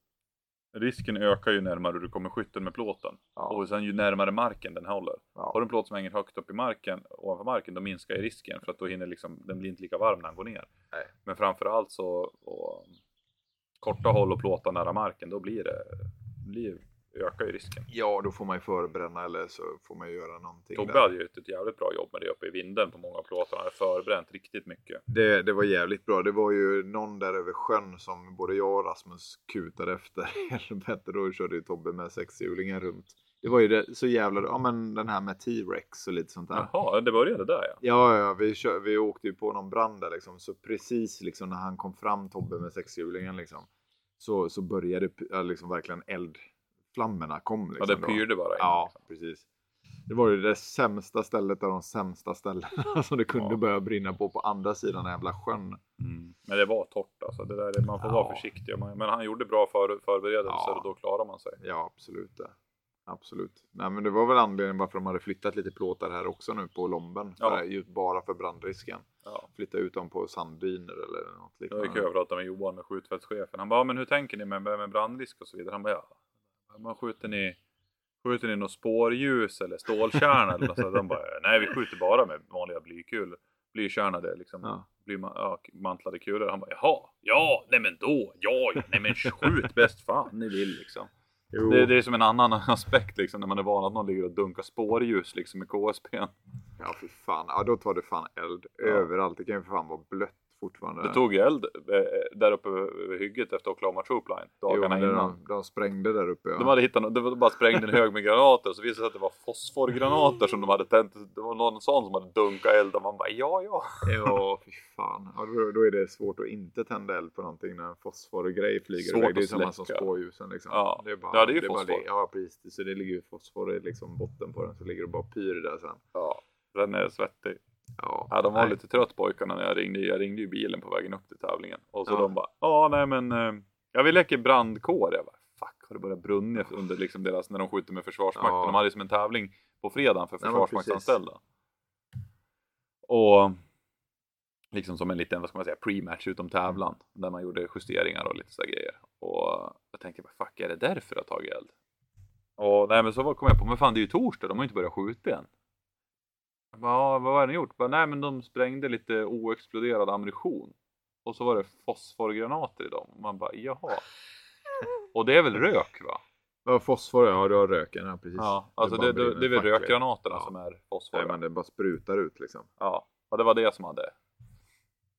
Risken ökar ju närmare du kommer skytten med plåten. Ja, Och sen ju närmare marken den håller. Har du ja, en plåt som hänger högt upp i marken, ovanför marken, då minskar ju risken. För att då hinner liksom, den blir inte lika varm när den går ner. Nej. Men framförallt så, och, korta håll och plåtar nära marken, då blir det, blir, ökar ju risken. ja, då får man ju förbränna eller så får man ju göra någonting. Tobbe hade ju ett, ett jävligt bra jobb med det uppe i vinden på många plåtar. Han hade förbränt riktigt mycket. Det, det var jävligt bra. Det var ju någon där över sjön som både jag och Rasmus kutade efter. [laughs] Helvete, då körde ju Tobbe med sexhjulingen runt. Det var ju det, så jävla, ja men den här med T-Rex och lite sånt där. Jaha, det började där ja. Ja, ja, vi, kör, vi åkte ju på någon brand där liksom. Så precis liksom när han kom fram Tobbe med sexhjulingen liksom. Så, så började ja, liksom verkligen eldflammorna kom liksom. Ja, det pyrde bara in. Ja, liksom. precis. Det var ju det sämsta stället av de sämsta ställena [laughs] som det kunde Ja. börja brinna på på andra sidan den jävla sjön. Mm. Men det var torrt alltså. Det där, är- man får Ja. vara försiktig. Man- Men han gjorde bra för, förberedelser Ja. och då klarar man sig. Ja, absolut. Det. Absolut. Nej, men det var väl anledningen varför de hade flyttat lite plåtar här också nu på Lomben. Ja. För, just bara för brandrisken. Ja. Flytta ut dem på sanddyner eller något Jag gick liknande. jag och pratade med Johan, med skjutfältschefen. Han bara, "Ja, men hur tänker ni med, med, med brandrisk och så vidare? Han bara, ja. Man skjuter ni, skjuter ni något spårljus eller stålkärna eller något sånt? De bara, nej vi skjuter bara med vanliga blykul. Blykärnade liksom. Ja. Blyma, ja, mantlade kulor. Han bara, jaha, ja, nej men då, ja, nej men skjut bäst fan ni vill liksom. Det, det är som en annan [laughs] aspekt liksom när man är van att någon ligger och dunkar spårljus liksom med KSP. Ja, fy fan. Ja, då tar det fan eld Ja. överallt. Det kan ju för fan vara blött fortfarande. Det tog ju eld eh, där uppe vid hygget efter Oklahoma Troop Line jo, dagarna men innan. de, de sprängde där uppe. Ja. De hade hittat, det var bara sprängt en hög med granater och så visade det sig att det var fosforgranater som de hade tänt. Det var någon sån som hade dunkat eld och man bara ja ja. Ja, fy fan. Ja, då, då är det svårt att inte tända eld på någonting när en fosforgrej flyger Svårt iväg. Det är samma som spårljusen liksom. Ja. det är bara, Ja, det är ju bara fosfor. Ja, precis. Så det ligger ju fosfor i liksom botten på den så ligger det bara pyr där sen. ja. Den är svettig. Ja, Ja, de var nej. lite trött pojkarna när jag ringde. Jag ringde ju bilen på vägen upp till tävlingen. Och så Ja. de bara ja nej men eh, ja vi leker brandkår. Jag bara fuck har det börjat brunna under liksom deras när de skjuter med försvarsmakten. Ja. De hade som en tävling på fredagen för försvarsmaktsanställda. Och liksom som en liten, vad ska man säga, pre-match utom tävlan. Där man gjorde justeringar och lite så grejer. Och jag tänkte bara, fuck är det därför det har tagit eld? Och nej men så var- kom jag på, men fan det är ju torsdag, de har ju inte börjat skjuta än. Jag bara, "Ja, vad har ni gjort? Jag Bara, nej men de sprängde lite oexploderad ammunition. Och så var det fosforgranater i dem. Och man bara, jaha. Och det är väl rök va? Ja, fosfor, ja du har röken, ja precis. Ja, alltså det, det, det är väl rökgranaterna Ja. som är fosfor. Nej, men det bara sprutar ut liksom. Ja, och det var det som hade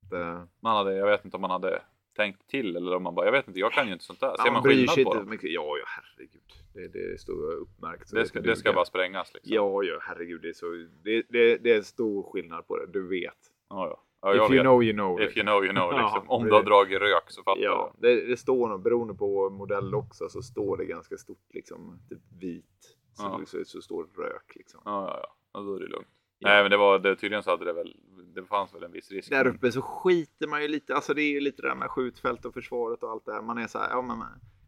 Det, Man hade, jag vet inte om man hade tänkt till eller om man bara, jag vet inte, jag kan ju inte sånt där. Ser Ja, man bryr skillnad sig på inte mycket. Ja, ja herregud. Det, det står uppmärkt. Det ska, det ska bara sprängas liksom. Ja, ja herregud. Det är, så, det, det, det är stor skillnad på det. Du vet. ja, ja. ja If you vet. know you know. If you know you know Ja, liksom. Om det- du har dragit rök så fattar Ja, du. det, det står nog, beroende på modell också, så står det ganska stort liksom, typ vit. Så, Ja. så, så står det rök liksom. Ja, ja, ja. ja. Då är det lugnt. Ja. Nej, men det var det, tydligen så hade det väl, det fanns väl en viss risk. Där uppe så skiter man ju lite, alltså det är ju lite det där med skjutfält och försvaret och allt det här. Man är så här, ja men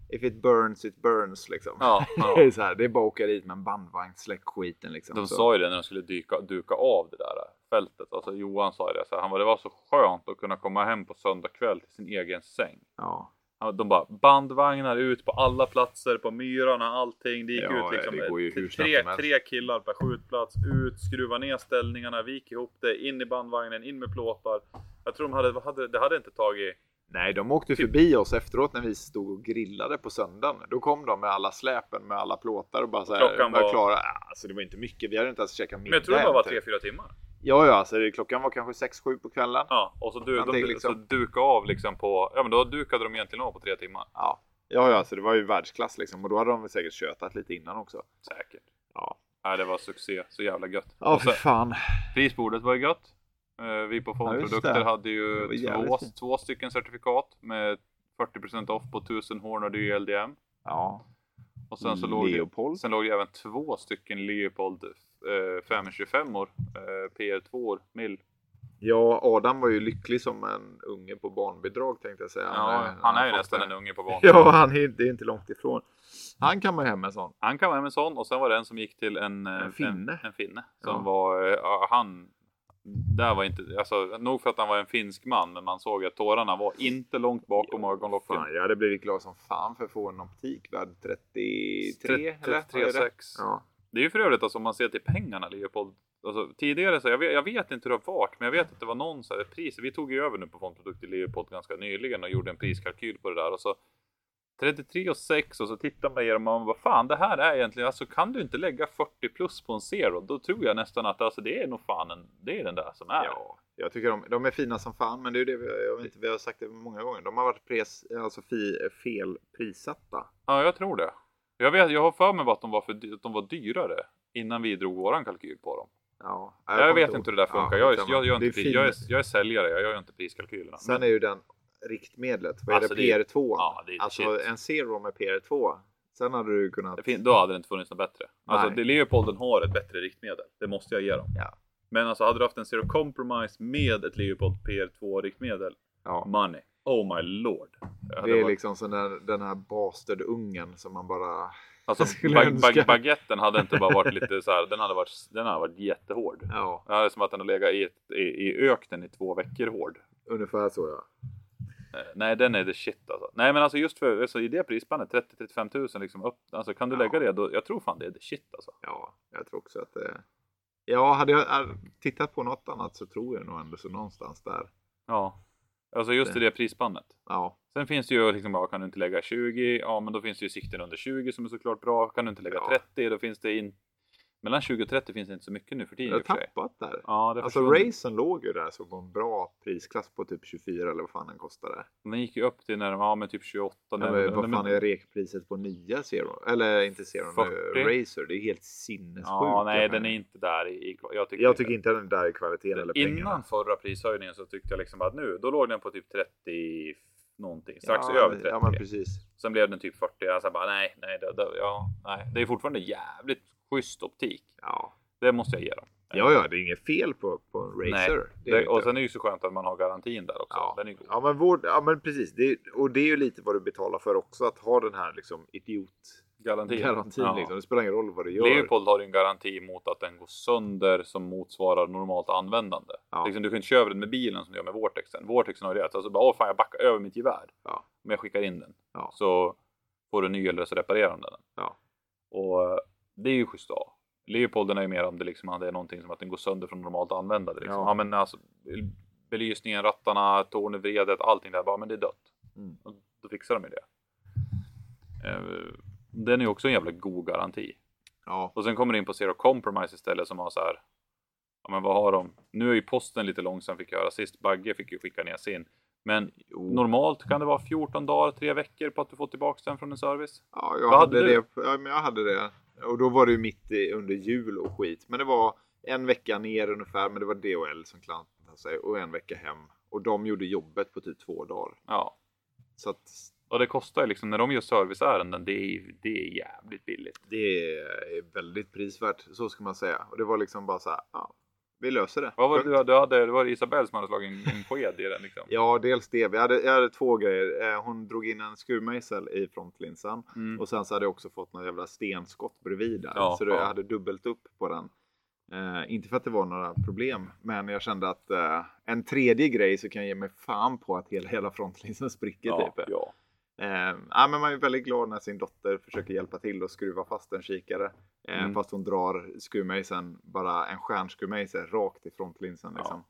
if it burns it burns liksom. Ja, [laughs] Det är ja. så här, det är bara att åka dit med en bandvagn, släck skiten liksom. De så. sa ju det när de skulle dyka, duka av det där fältet. Alltså Johan sa ju det, så här, han var det var så skönt att kunna komma hem på söndag kväll till sin egen säng. Ja, Ja, De bara bandvagnar ut på alla platser, på myrarna, allting. Det gick Ja, ut liksom det tre, tre killar per skjutplats, ut, skruva ner ställningarna, vik ihop det, in i bandvagnen, in med plåtar. Jag tror de hade, hade det hade inte tagit... Nej, de åkte Typ. förbi oss efteråt när vi stod och grillade på söndagen. Då kom de med alla släpen med alla plåtar och bara så här, Klockan var klara. Ja, Alltså det var inte mycket, vi hade inte ens käkat middag. Men jag tror det bara var typ. 3-4 timmar. Ja, ja, alltså klockan var kanske 6-7 på kvällen. Ja, och så, du, de, Någonting så liksom. duka av liksom på... Ja men då dukade de egentligen av på tre timmar. Ja. Ja, ja, så det var ju världsklass liksom. Och då hade de väl säkert tjötat lite innan också. Säkert. Ja. Nej, det var succé. Så jävla gött. Ja, och så, fan. prisbordet var ju gött. Eh, Vi på Ja, Fondprodukter det. hade ju två, två stycken certifikat med 40% off på 1000 Hornad YLDM. Ja. Och sen så låg det, Leopold. sen låg det även två stycken Leopold eh, 525 or eh, PR2 mil. Ja, Adam var ju lycklig som en unge på barnbidrag tänkte jag säga. Ja, han är ju nästan en unge på [laughs] banan. Ja, han är, det är inte långt ifrån. Han kan man hem med sån. Han kan vara en sån och sen var det en som gick till en, eh, En finne. En, en finne som Ja. var, eh, ja, han, där var inte, alltså nog för att han var en finsk man men man såg att tårarna var inte långt bakom ögonlocken. Fan, jag hade blivit glad som fan för att få en optik värd 33 eller? 33 Vad är det? 6. Ja. Det är ju för övrigt alltså om man ser till pengarna Leopold. Alltså, tidigare så jag vet, jag vet inte hur det har varit men jag vet att det var någon så här pris. Vi tog ju över nu på Fondprodukt i Leopold ganska nyligen och gjorde en priskalkyl på det där och så 33 och 6 och så tittar man igenom och man vad fan det här är egentligen. Alltså kan du inte lägga 40 plus på en zero då tror jag nästan att alltså, det är nog fan en, det är den där som är. ja, jag tycker de, de är fina som fan men det är det vi, jag vet inte, vi har sagt det många gånger. De har varit pres, alltså fi, fel prissatta. Ja, jag tror det. Jag, vet, jag har för mig att de var, för, att de var dyrare innan vi drog våran kalkyl på dem. Ja, Jag, kommer vet inte hur det där funkar. Ja, jag, är, jag, inte, är pri- jag, är, jag är säljare, jag gör inte priskalkylerna. Sen är ju den riktmedlet. Vad är Alltså, det? det är- PR2? ja, det är alltså shit. en Zero med PR2. Sen hade du kunnat... Då hade det inte funnits något bättre. Alltså det, Leopolden har ett bättre riktmedel. Det måste jag ge dem. Ja. Men alltså hade du haft en Zero Compromise med ett Leopold PR2 riktmedel. Ja. Money. Oh my lord. Det är var- liksom sån där, den här bastard-ungen som man bara... Alltså [laughs] bag, bag, baguetten hade inte bara varit lite så här. Den hade varit, den hade varit jättehård. Ja, det är som att den har legat i, ett, i, i öknen i två veckor hård. ungefär så ja. Eh, Nej, den är the shit alltså. Nej, men alltså just för alltså, i det prisspannet 30-35 tusen liksom upp. Alltså kan du Ja. lägga det då? Jag tror fan det är the shit alltså. Ja, jag tror också att det... Ja, hade jag tittat på något annat så tror jag nog ändå så någonstans där. Ja, alltså just i Det- prisspannet. Ja, Sen finns det ju liksom, ja, kan du inte lägga 20? Ja, men då finns det ju sikten under 20 som är såklart bra. Kan du inte lägga Ja. 30? Då finns det in... Mellan 20 och 30 finns det inte så mycket nu för tiden för har tappat där. Ja, det Alltså racen låg ju där så på en bra prisklass på typ 24 eller vad fan den kostade. Den gick ju upp till när ja, men typ 28. Ja, men vad fan är rekpriset på nya Zero? Eller inte Zero, nu, 40. Racer. Det är helt sinnessjukt. Ja, nej, den är inte där i... i jag tycker, Jag tycker inte den är där i kvaliteten eller pengarna. Innan förra prishöjningen så tyckte jag liksom att nu, då låg den på typ 30 någonting, strax ja, över 30. Ja, men precis. Sen blev den typ 40. Jag sa bara nej, nej, det, det, ja, nej, det är fortfarande jävligt schysst optik. Ja. Det måste jag ge dem. ja, ja, det är inget fel på, på en Nej, Racer. Det det, och sen är det ju så skönt att man har garantin där också. Ja. Den är god. Ja men, vår, ja men precis, det, och det är ju lite vad du betalar för också, att ha den här liksom idiotgarantin. Garantin. Ja. Liksom. Det spelar ingen roll vad du gör. Leopold har ju en garanti mot att den går sönder som motsvarar normalt användande. Ja. Liksom, du kan inte köra över den med bilen som du gör med Vortexen. Vortexen har ju det. Alltså bara, åh fan jag backar över mitt gevär. Ja. Men jag skickar in den. Ja. Så får du ny eller så reparerar de den. Ja. Och eh, det är ju schysst att ha. Leopolden är ju mer om det liksom är någonting som att den går sönder från normalt användande. Liksom. Ja. Ja. men alltså belysningen, rattarna, tornevredet, allting där. Bara, men det är dött. Mm. Och då fixar de ju det. Eh, Den är ju också en jävla god garanti. Ja. Och sen kommer det in på Zero Compromise istället som har så här. Ja men vad har de? Nu är ju posten lite långsam fick jag höra sist. Bagge fick ju skicka ner sin. Men Jo. normalt kan det vara 14 dagar, 3 veckor på att du får tillbaka den från en service. Ja, jag Vad hade, hade du? det. Ja, men jag hade det. Och då var det ju mitt i, under jul och skit. Men det var en vecka ner ungefär. Men det var DHL som klantade sig. Och en vecka hem. Och de gjorde jobbet på typ två dagar. Ja. Så att Och det kostar ju liksom när de gör serviceärenden. Det är, det är jävligt billigt. det är väldigt prisvärt. Så ska man säga. Och det var liksom bara så här. Ja, vi löser det. Vad var det du, hade? Det var Isabelle som hade slagit en, en sked i den liksom. Ja, dels det. Vi hade, jag hade två grejer. Eh, Hon drog in en skruvmejsel i frontlinsen. Mm. Och sen så hade jag också fått några jävla stenskott bredvid där. Ja, så ja. jag hade dubbelt upp på den. Eh, inte för att det var några problem, men jag kände att eh, en tredje grej så kan jag ge mig fan på att hela, hela frontlinsen spricker Ja, typ. ja. Eh, men man är väldigt glad när sin dotter försöker hjälpa till och skruva fast en kikare. Eh, Mm. Fast hon drar skruvmejseln, bara en stjärnskruvmejsel rakt i frontlinsen. Liksom.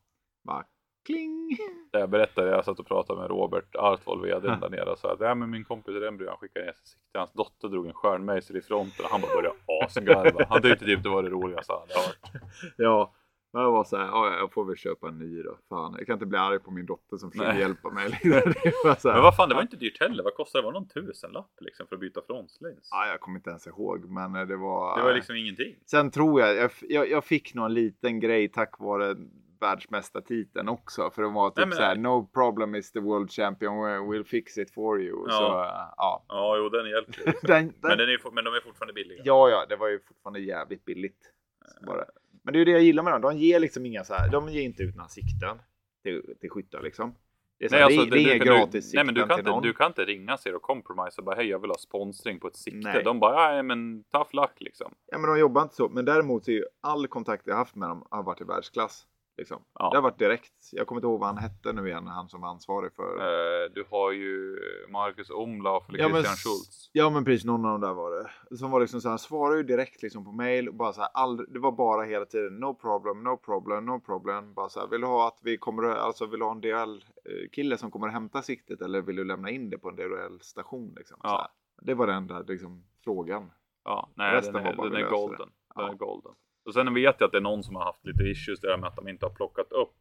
Bara kling! Det jag berättade, jag satt och pratade med Robert Artvold, vdn där nere och sa att ja, men min kompis i Rembrandt han skickade ner sig sikte. Hans dotter drog en stjärnmejsel i fronten och han bara började asgarva. Han tyckte typ det var det roligaste han hade hört. Ja, men jag var så här, ja, jag får väl köpa en ny då. Fan, jag kan inte bli arg på min dotter som försöker Nej. hjälpa mig. [laughs] Det så här, Men vad fan, det var inte dyrt heller. Vad kostade det? Var det någon tusenlapp liksom för att byta frontslins? Ja, jag kommer inte ens ihåg, men eh, det var... Det var liksom ingenting. Sen tror jag, jag, jag, jag fick någon liten grej tack vare världsmästartiteln också. För de var typ men- såhär, no problem is the world champion, we'll fix it for you. Ja. Så, äh, ja. Ja, jo den hjälper. [laughs] Den, den, men, den är, men de är fortfarande billiga. Ja, ja, det var ju fortfarande jävligt billigt. Så Bara. Men det är ju det jag gillar med dem. De ger liksom inga så här, de ger inte ut några sikten till, till skyttar liksom. Det är, Nej, alltså, det, det är inga du- gratis Nej men du kan, till inte, någon. du kan inte ringa Zero Compromise och bara hej jag vill ha sponsring på ett sikte. Nej. De bara ja men tough luck liksom. Ja, men de jobbar inte så. Men däremot så är ju all kontakt jag haft med dem har varit i världsklass. Liksom. Ja. Det har varit direkt. Jag kommer inte ihåg vad han hette nu igen, han som var ansvarig för. Eh, du har ju Marcus Omlauf eller Ja, Christian Schultz. Ja men precis, någon av dem där var det. Som var liksom så här, svarade ju direkt liksom på mail och bara så här, all, det var bara hela tiden no problem, no problem, no problem. Bara så här, vill du ha att vi kommer, alltså vill du ha en DL kille som kommer att hämta siktet eller vill du lämna in det på en DL station liksom? Ja. Det var den enda liksom frågan. Ja, nej Resten den var är, bara den är golden. Den Ja. är golden. Och sen vet jag att det är någon som har haft lite issues där med att de inte har plockat upp.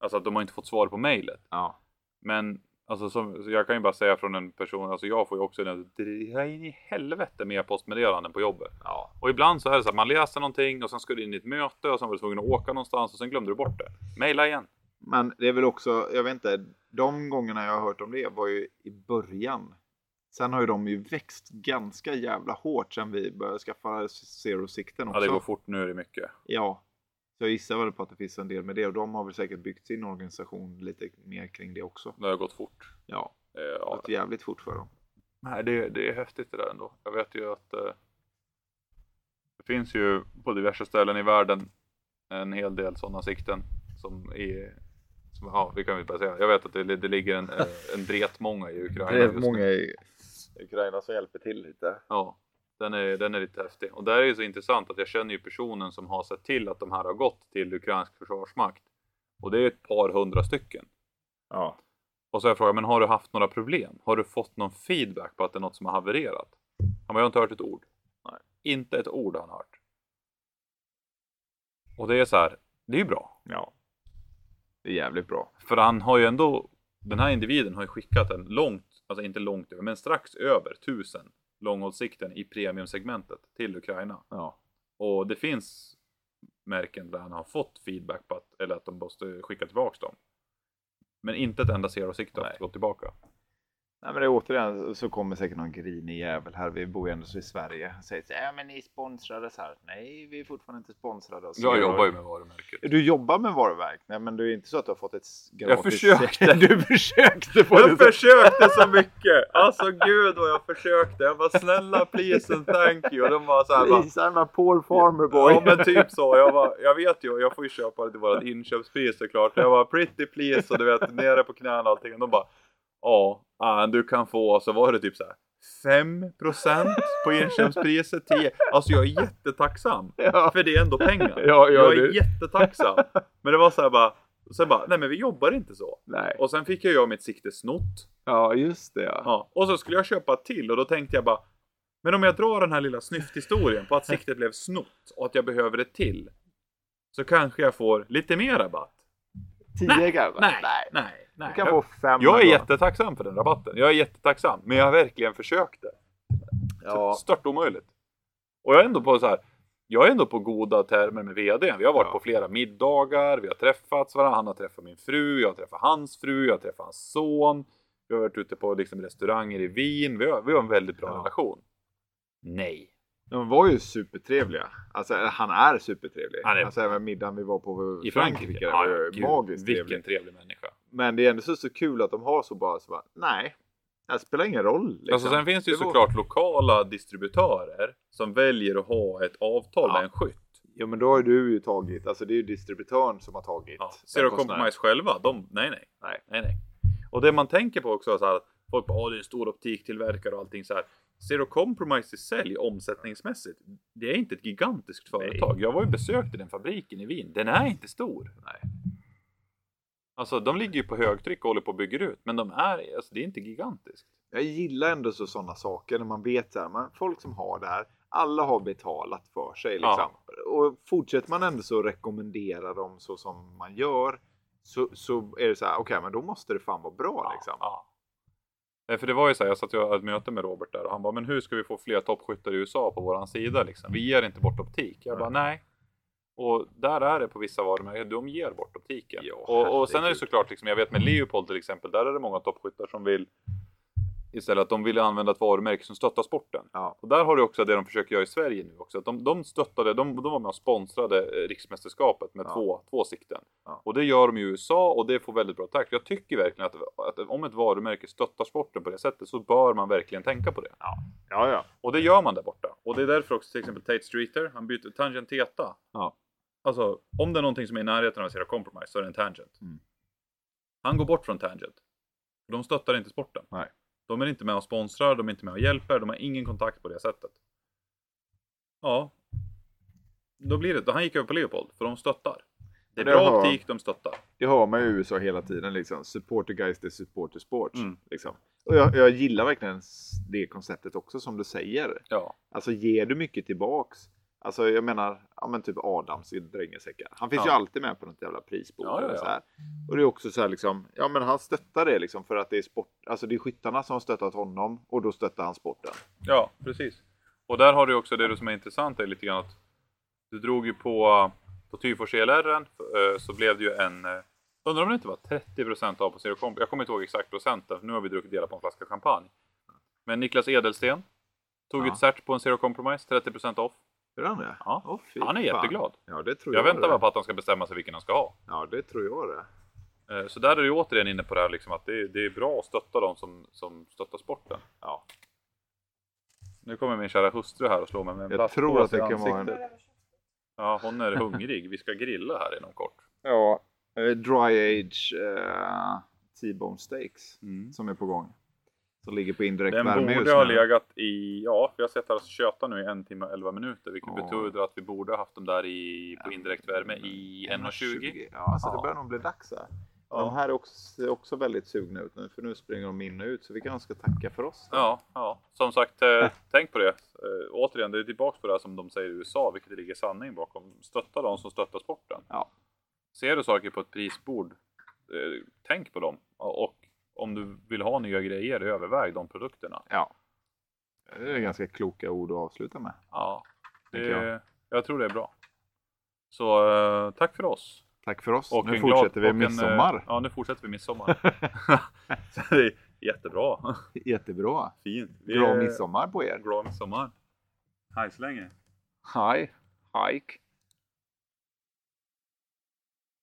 Alltså att de har inte fått svar på mejlet. Ja. Men alltså som, jag kan ju bara säga från en person, alltså jag får ju också en dra in i helvete med postmeddelanden på jobbet. Ja. Och ibland så är det så att man läser någonting och sen ska du in i ett möte och sen var du tvungen att åka någonstans och sen glömde du bort det. Maila igen. Men det är väl också, jag vet inte, de gångerna jag har hört om det var ju i början. Sen har ju de ju växt ganska jävla hårt sen vi började skaffa Zero-sikten också. Ja, det går fort nu är det mycket. Ja, så jag gissar väl på att det finns en del med det och de har väl säkert byggt sin organisation lite mer kring det också. Det har gått fort. Ja, Eh, det har ja. gått jävligt fort för dem. Nej, det, det är häftigt det där ändå. Jag vet ju att eh, det finns ju på diverse ställen i världen en hel del sådana sikten som är som, ja, vi kan väl bara säga. Jag vet att det, det ligger en, eh, en dretmånga i Ukraina. Det är just nu. många i Ukraina som hjälper till lite. Ja, den är, den är lite häftig. Och där är det så intressant att jag känner ju personen som har sett till att de här har gått till ukrainsk försvarsmakt. Och det är ett par hundra stycken. Ja. Och så har jag frågat, men har du haft några problem? Har du fått någon feedback på att det är något som har havererat? Han bara, jag har inte hört ett ord. Nej. Inte ett ord har han hört. Och det är så här, det är ju bra. Ja. Det är jävligt bra. För han har ju ändå, den här individen har ju skickat en långt, alltså inte långt över, men strax över tusen långhållssikten i premiumsegmentet till Ukraina. Ja. Och det finns märken där han har fått feedback på att, eller att de måste skicka tillbaks dem. Men inte ett enda zero-sikte har gått tillbaka. Nej men det är återigen så kommer säkert någon grinig jävel här. Vi bor ju ändå så i Sverige. Säger så ja men ni sponsrade så här. Nej, vi är fortfarande inte sponsrade. Och så Jag jobbar ju med varumärket. Du jobbar med varumärke? Nej men det är inte så att du har fått ett Jag gratis... försökte. [laughs] du försökte få Jag det så. försökte så mycket! [laughs] Alltså gud vad jag försökte. Jag var snälla please and thank you. Och de var så här bara, Please, I'm a poor farmer boy. Ja men typ så. Jag, var, jag vet ju, jag får ju köpa det till vårat inköpspris såklart. Jag var pretty please och du vet nere på knäna och allting. Och de bara Ja, ah, du kan få, så var det typ så här 5% på inköpspriset, 10. Alltså jag är jättetacksam. [laughs] Ja. För det är ändå pengar. Ja, ja, jag är du- jättetacksam. Men det var så här bara, sen bara, nej men vi jobbar inte så. Nej. Och sen fick jag ju mitt sikte snott. Ja, just det ja. Ja, och så skulle jag köpa till och då tänkte jag bara Men om jag drar den här lilla snyfthistorien på att siktet blev snott och att jag behöver det till Så kanske jag får lite mer rabatt. 10 kanske? Nej, nej, nej. Du kan jag, få 5 jag är jättetacksam för den rabatten. Jag är jättetacksam. Men jag har verkligen försökt det. Ja. Stört omöjligt. Och jag är ändå på så här. Jag är ändå på goda termer med VD. Vi har varit Ja. på flera middagar, vi har träffats varandra. Han har träffat min fru, jag har träffat hans fru, jag har träffat hans son. Vi har varit ute på liksom, restauranger i Wien. Vi har, vi har en väldigt bra Ja. relation. Nej. De var ju supertrevliga. Alltså han är supertrevlig. Han är- Alltså även middagen vi var på I Frankrike. Frankrike. det var ju gud, magiskt Vilken trevligt. trevlig människa. Men det är ändå så, så kul att de har så bara, så bara nej. Det spelar ingen roll. Liksom. Alltså sen finns det ju Det var- såklart lokala distributörer som väljer att ha ett avtal Ja. med en skytt. Ja men då har du ju tagit, alltså det är ju distributören som har tagit. Ja. Zero. Compromise själva, de, nej, nej Nej. nej, nej. Och det man tänker på också är så här, att folk bara, "Åh, det är en stor optiktillverkare och allting så här. Zero Compromise i sälj omsättningsmässigt, det är inte ett gigantiskt företag. Jag var ju besökte den fabriken i Wien, den är inte stor. Nej. Alltså de ligger ju på högtryck och håller på och bygger ut, men de är, alltså det är inte gigantiskt. Jag gillar ändå så sådana saker när man vet så här, man, folk som har det här, alla har betalat för sig liksom. Och fortsätter man ändå så rekommendera dem så som man gör så, så är det så här, okej men då måste det fan vara bra liksom. Ja. Nej, För det var ju så här, jag satt ju ett möte med Robert där och han bara, men hur ska vi få fler toppskyttar i USA på våran sida liksom? Vi ger inte bort optik. Jag bara, nej. Och där är det på vissa varumärken, de ger bort optiken. Ja, och, och sen är det såklart, liksom, jag vet med Leopold till exempel, där är det många toppskyttar som vill istället att de vill använda ett varumärke som stöttar sporten. Ja. Och där har du också det de försöker göra i Sverige nu också. Att de, de stöttade, de, de var med och sponsrade eh, riksmästerskapet med Ja. två, två sikten. Ja. Och det gör de i USA och det får väldigt bra tack. Jag tycker verkligen att, att om ett varumärke stöttar sporten på det sättet så bör man verkligen tänka på det. Ja, ja. Och det gör man där borta. Och det är därför också till exempel Tate Streeter, han byter Tangent Theta. Ja. Alltså, om det är någonting som är i närheten av en Zero Compromise så är det en Tangent. Mm. Han går bort från Tangent. De stöttar inte sporten. Nej. De är inte med och sponsrar, de är inte med och hjälper, de har ingen kontakt på det sättet. Ja. Då blir det, han gick över på Leopold, för de stöttar. Det är Det bra har- optik, de stöttar. Det har man ju i USA hela tiden liksom. Support the guys, the support the sports. Mm. Liksom. Och jag, jag gillar verkligen det konceptet också som du säger. Ja. Alltså ger du mycket tillbaks. Alltså jag menar, ja men typ Adams i Drängelsäckar. Han finns Ja. ju alltid med på något jävla prisbord. Ja, ja. Så här. Och det är också så här liksom, ja men han stöttar det liksom för att det är sport, alltså det är skyttarna som har stöttat honom och då stöttar han sporten. Ja, precis. Och där har du också det som är intressant är lite grann att du drog ju på, på Tyfors ELR eh, så blev det ju en, eh, undrar om det inte var 30% av på Zero Comp. Jag kommer inte ihåg exakt procenten för nu har vi druckit delar på en flaska champagne. Men Niklas Edelsten tog ett cert på en Zero Compromise, 30% off. Gör han det? Ja. Åh, fy Han är fan. jätteglad. Ja det tror Jag jag. väntar bara på att han ska bestämma sig vilken han ska ha. Ja det tror jag det. Eh, Så där är du återigen inne på det här liksom att det är, det är bra att stötta de som, som stöttar sporten. Ja. Nu kommer min kära hustru här och slår mig med en Jag tror att det kan vara en-. Ja, hon är hungrig. Vi ska grilla här inom kort. Ja. eh, Dry age eh, T-bone steaks Mm. som är på gång. Som ligger på indirekt Den värme borde ha legat i, ja, vi har sett här köta nu i en timme och 11 minuter, vilket Ja. betyder att vi borde ha haft dem där i, på indirekt värme i 1.20. Ja, alltså Ja. det börjar nog bli dags här. Ja. De här är också, också väldigt sugna ut nu, för nu springer de in och ut, så vi kanske ska tacka för oss. då. Ja, ja, som sagt, eh, tänk på det. Eh, återigen, det är tillbaka på det här som de säger i USA, vilket det ligger sanning bakom. Stötta de som stöttar sporten. Ja. Ser du saker på ett prisbord, eh, tänk på dem. Och om du vill ha nya grejer, överväg de produkterna. ja. Det är ganska kloka ord att avsluta med. Ja, det, jag. jag. tror det är bra. Så eh, tack för oss. Tack för oss. Och nu en fortsätter glad- vi en, eh, midsommar. ja, nu fortsätter vi midsommar. [laughs] [laughs] Så det är jättebra. Jättebra. Fint. Vi Glad midsommar på er. Glad midsommar. Hej så länge. Hej. Hike.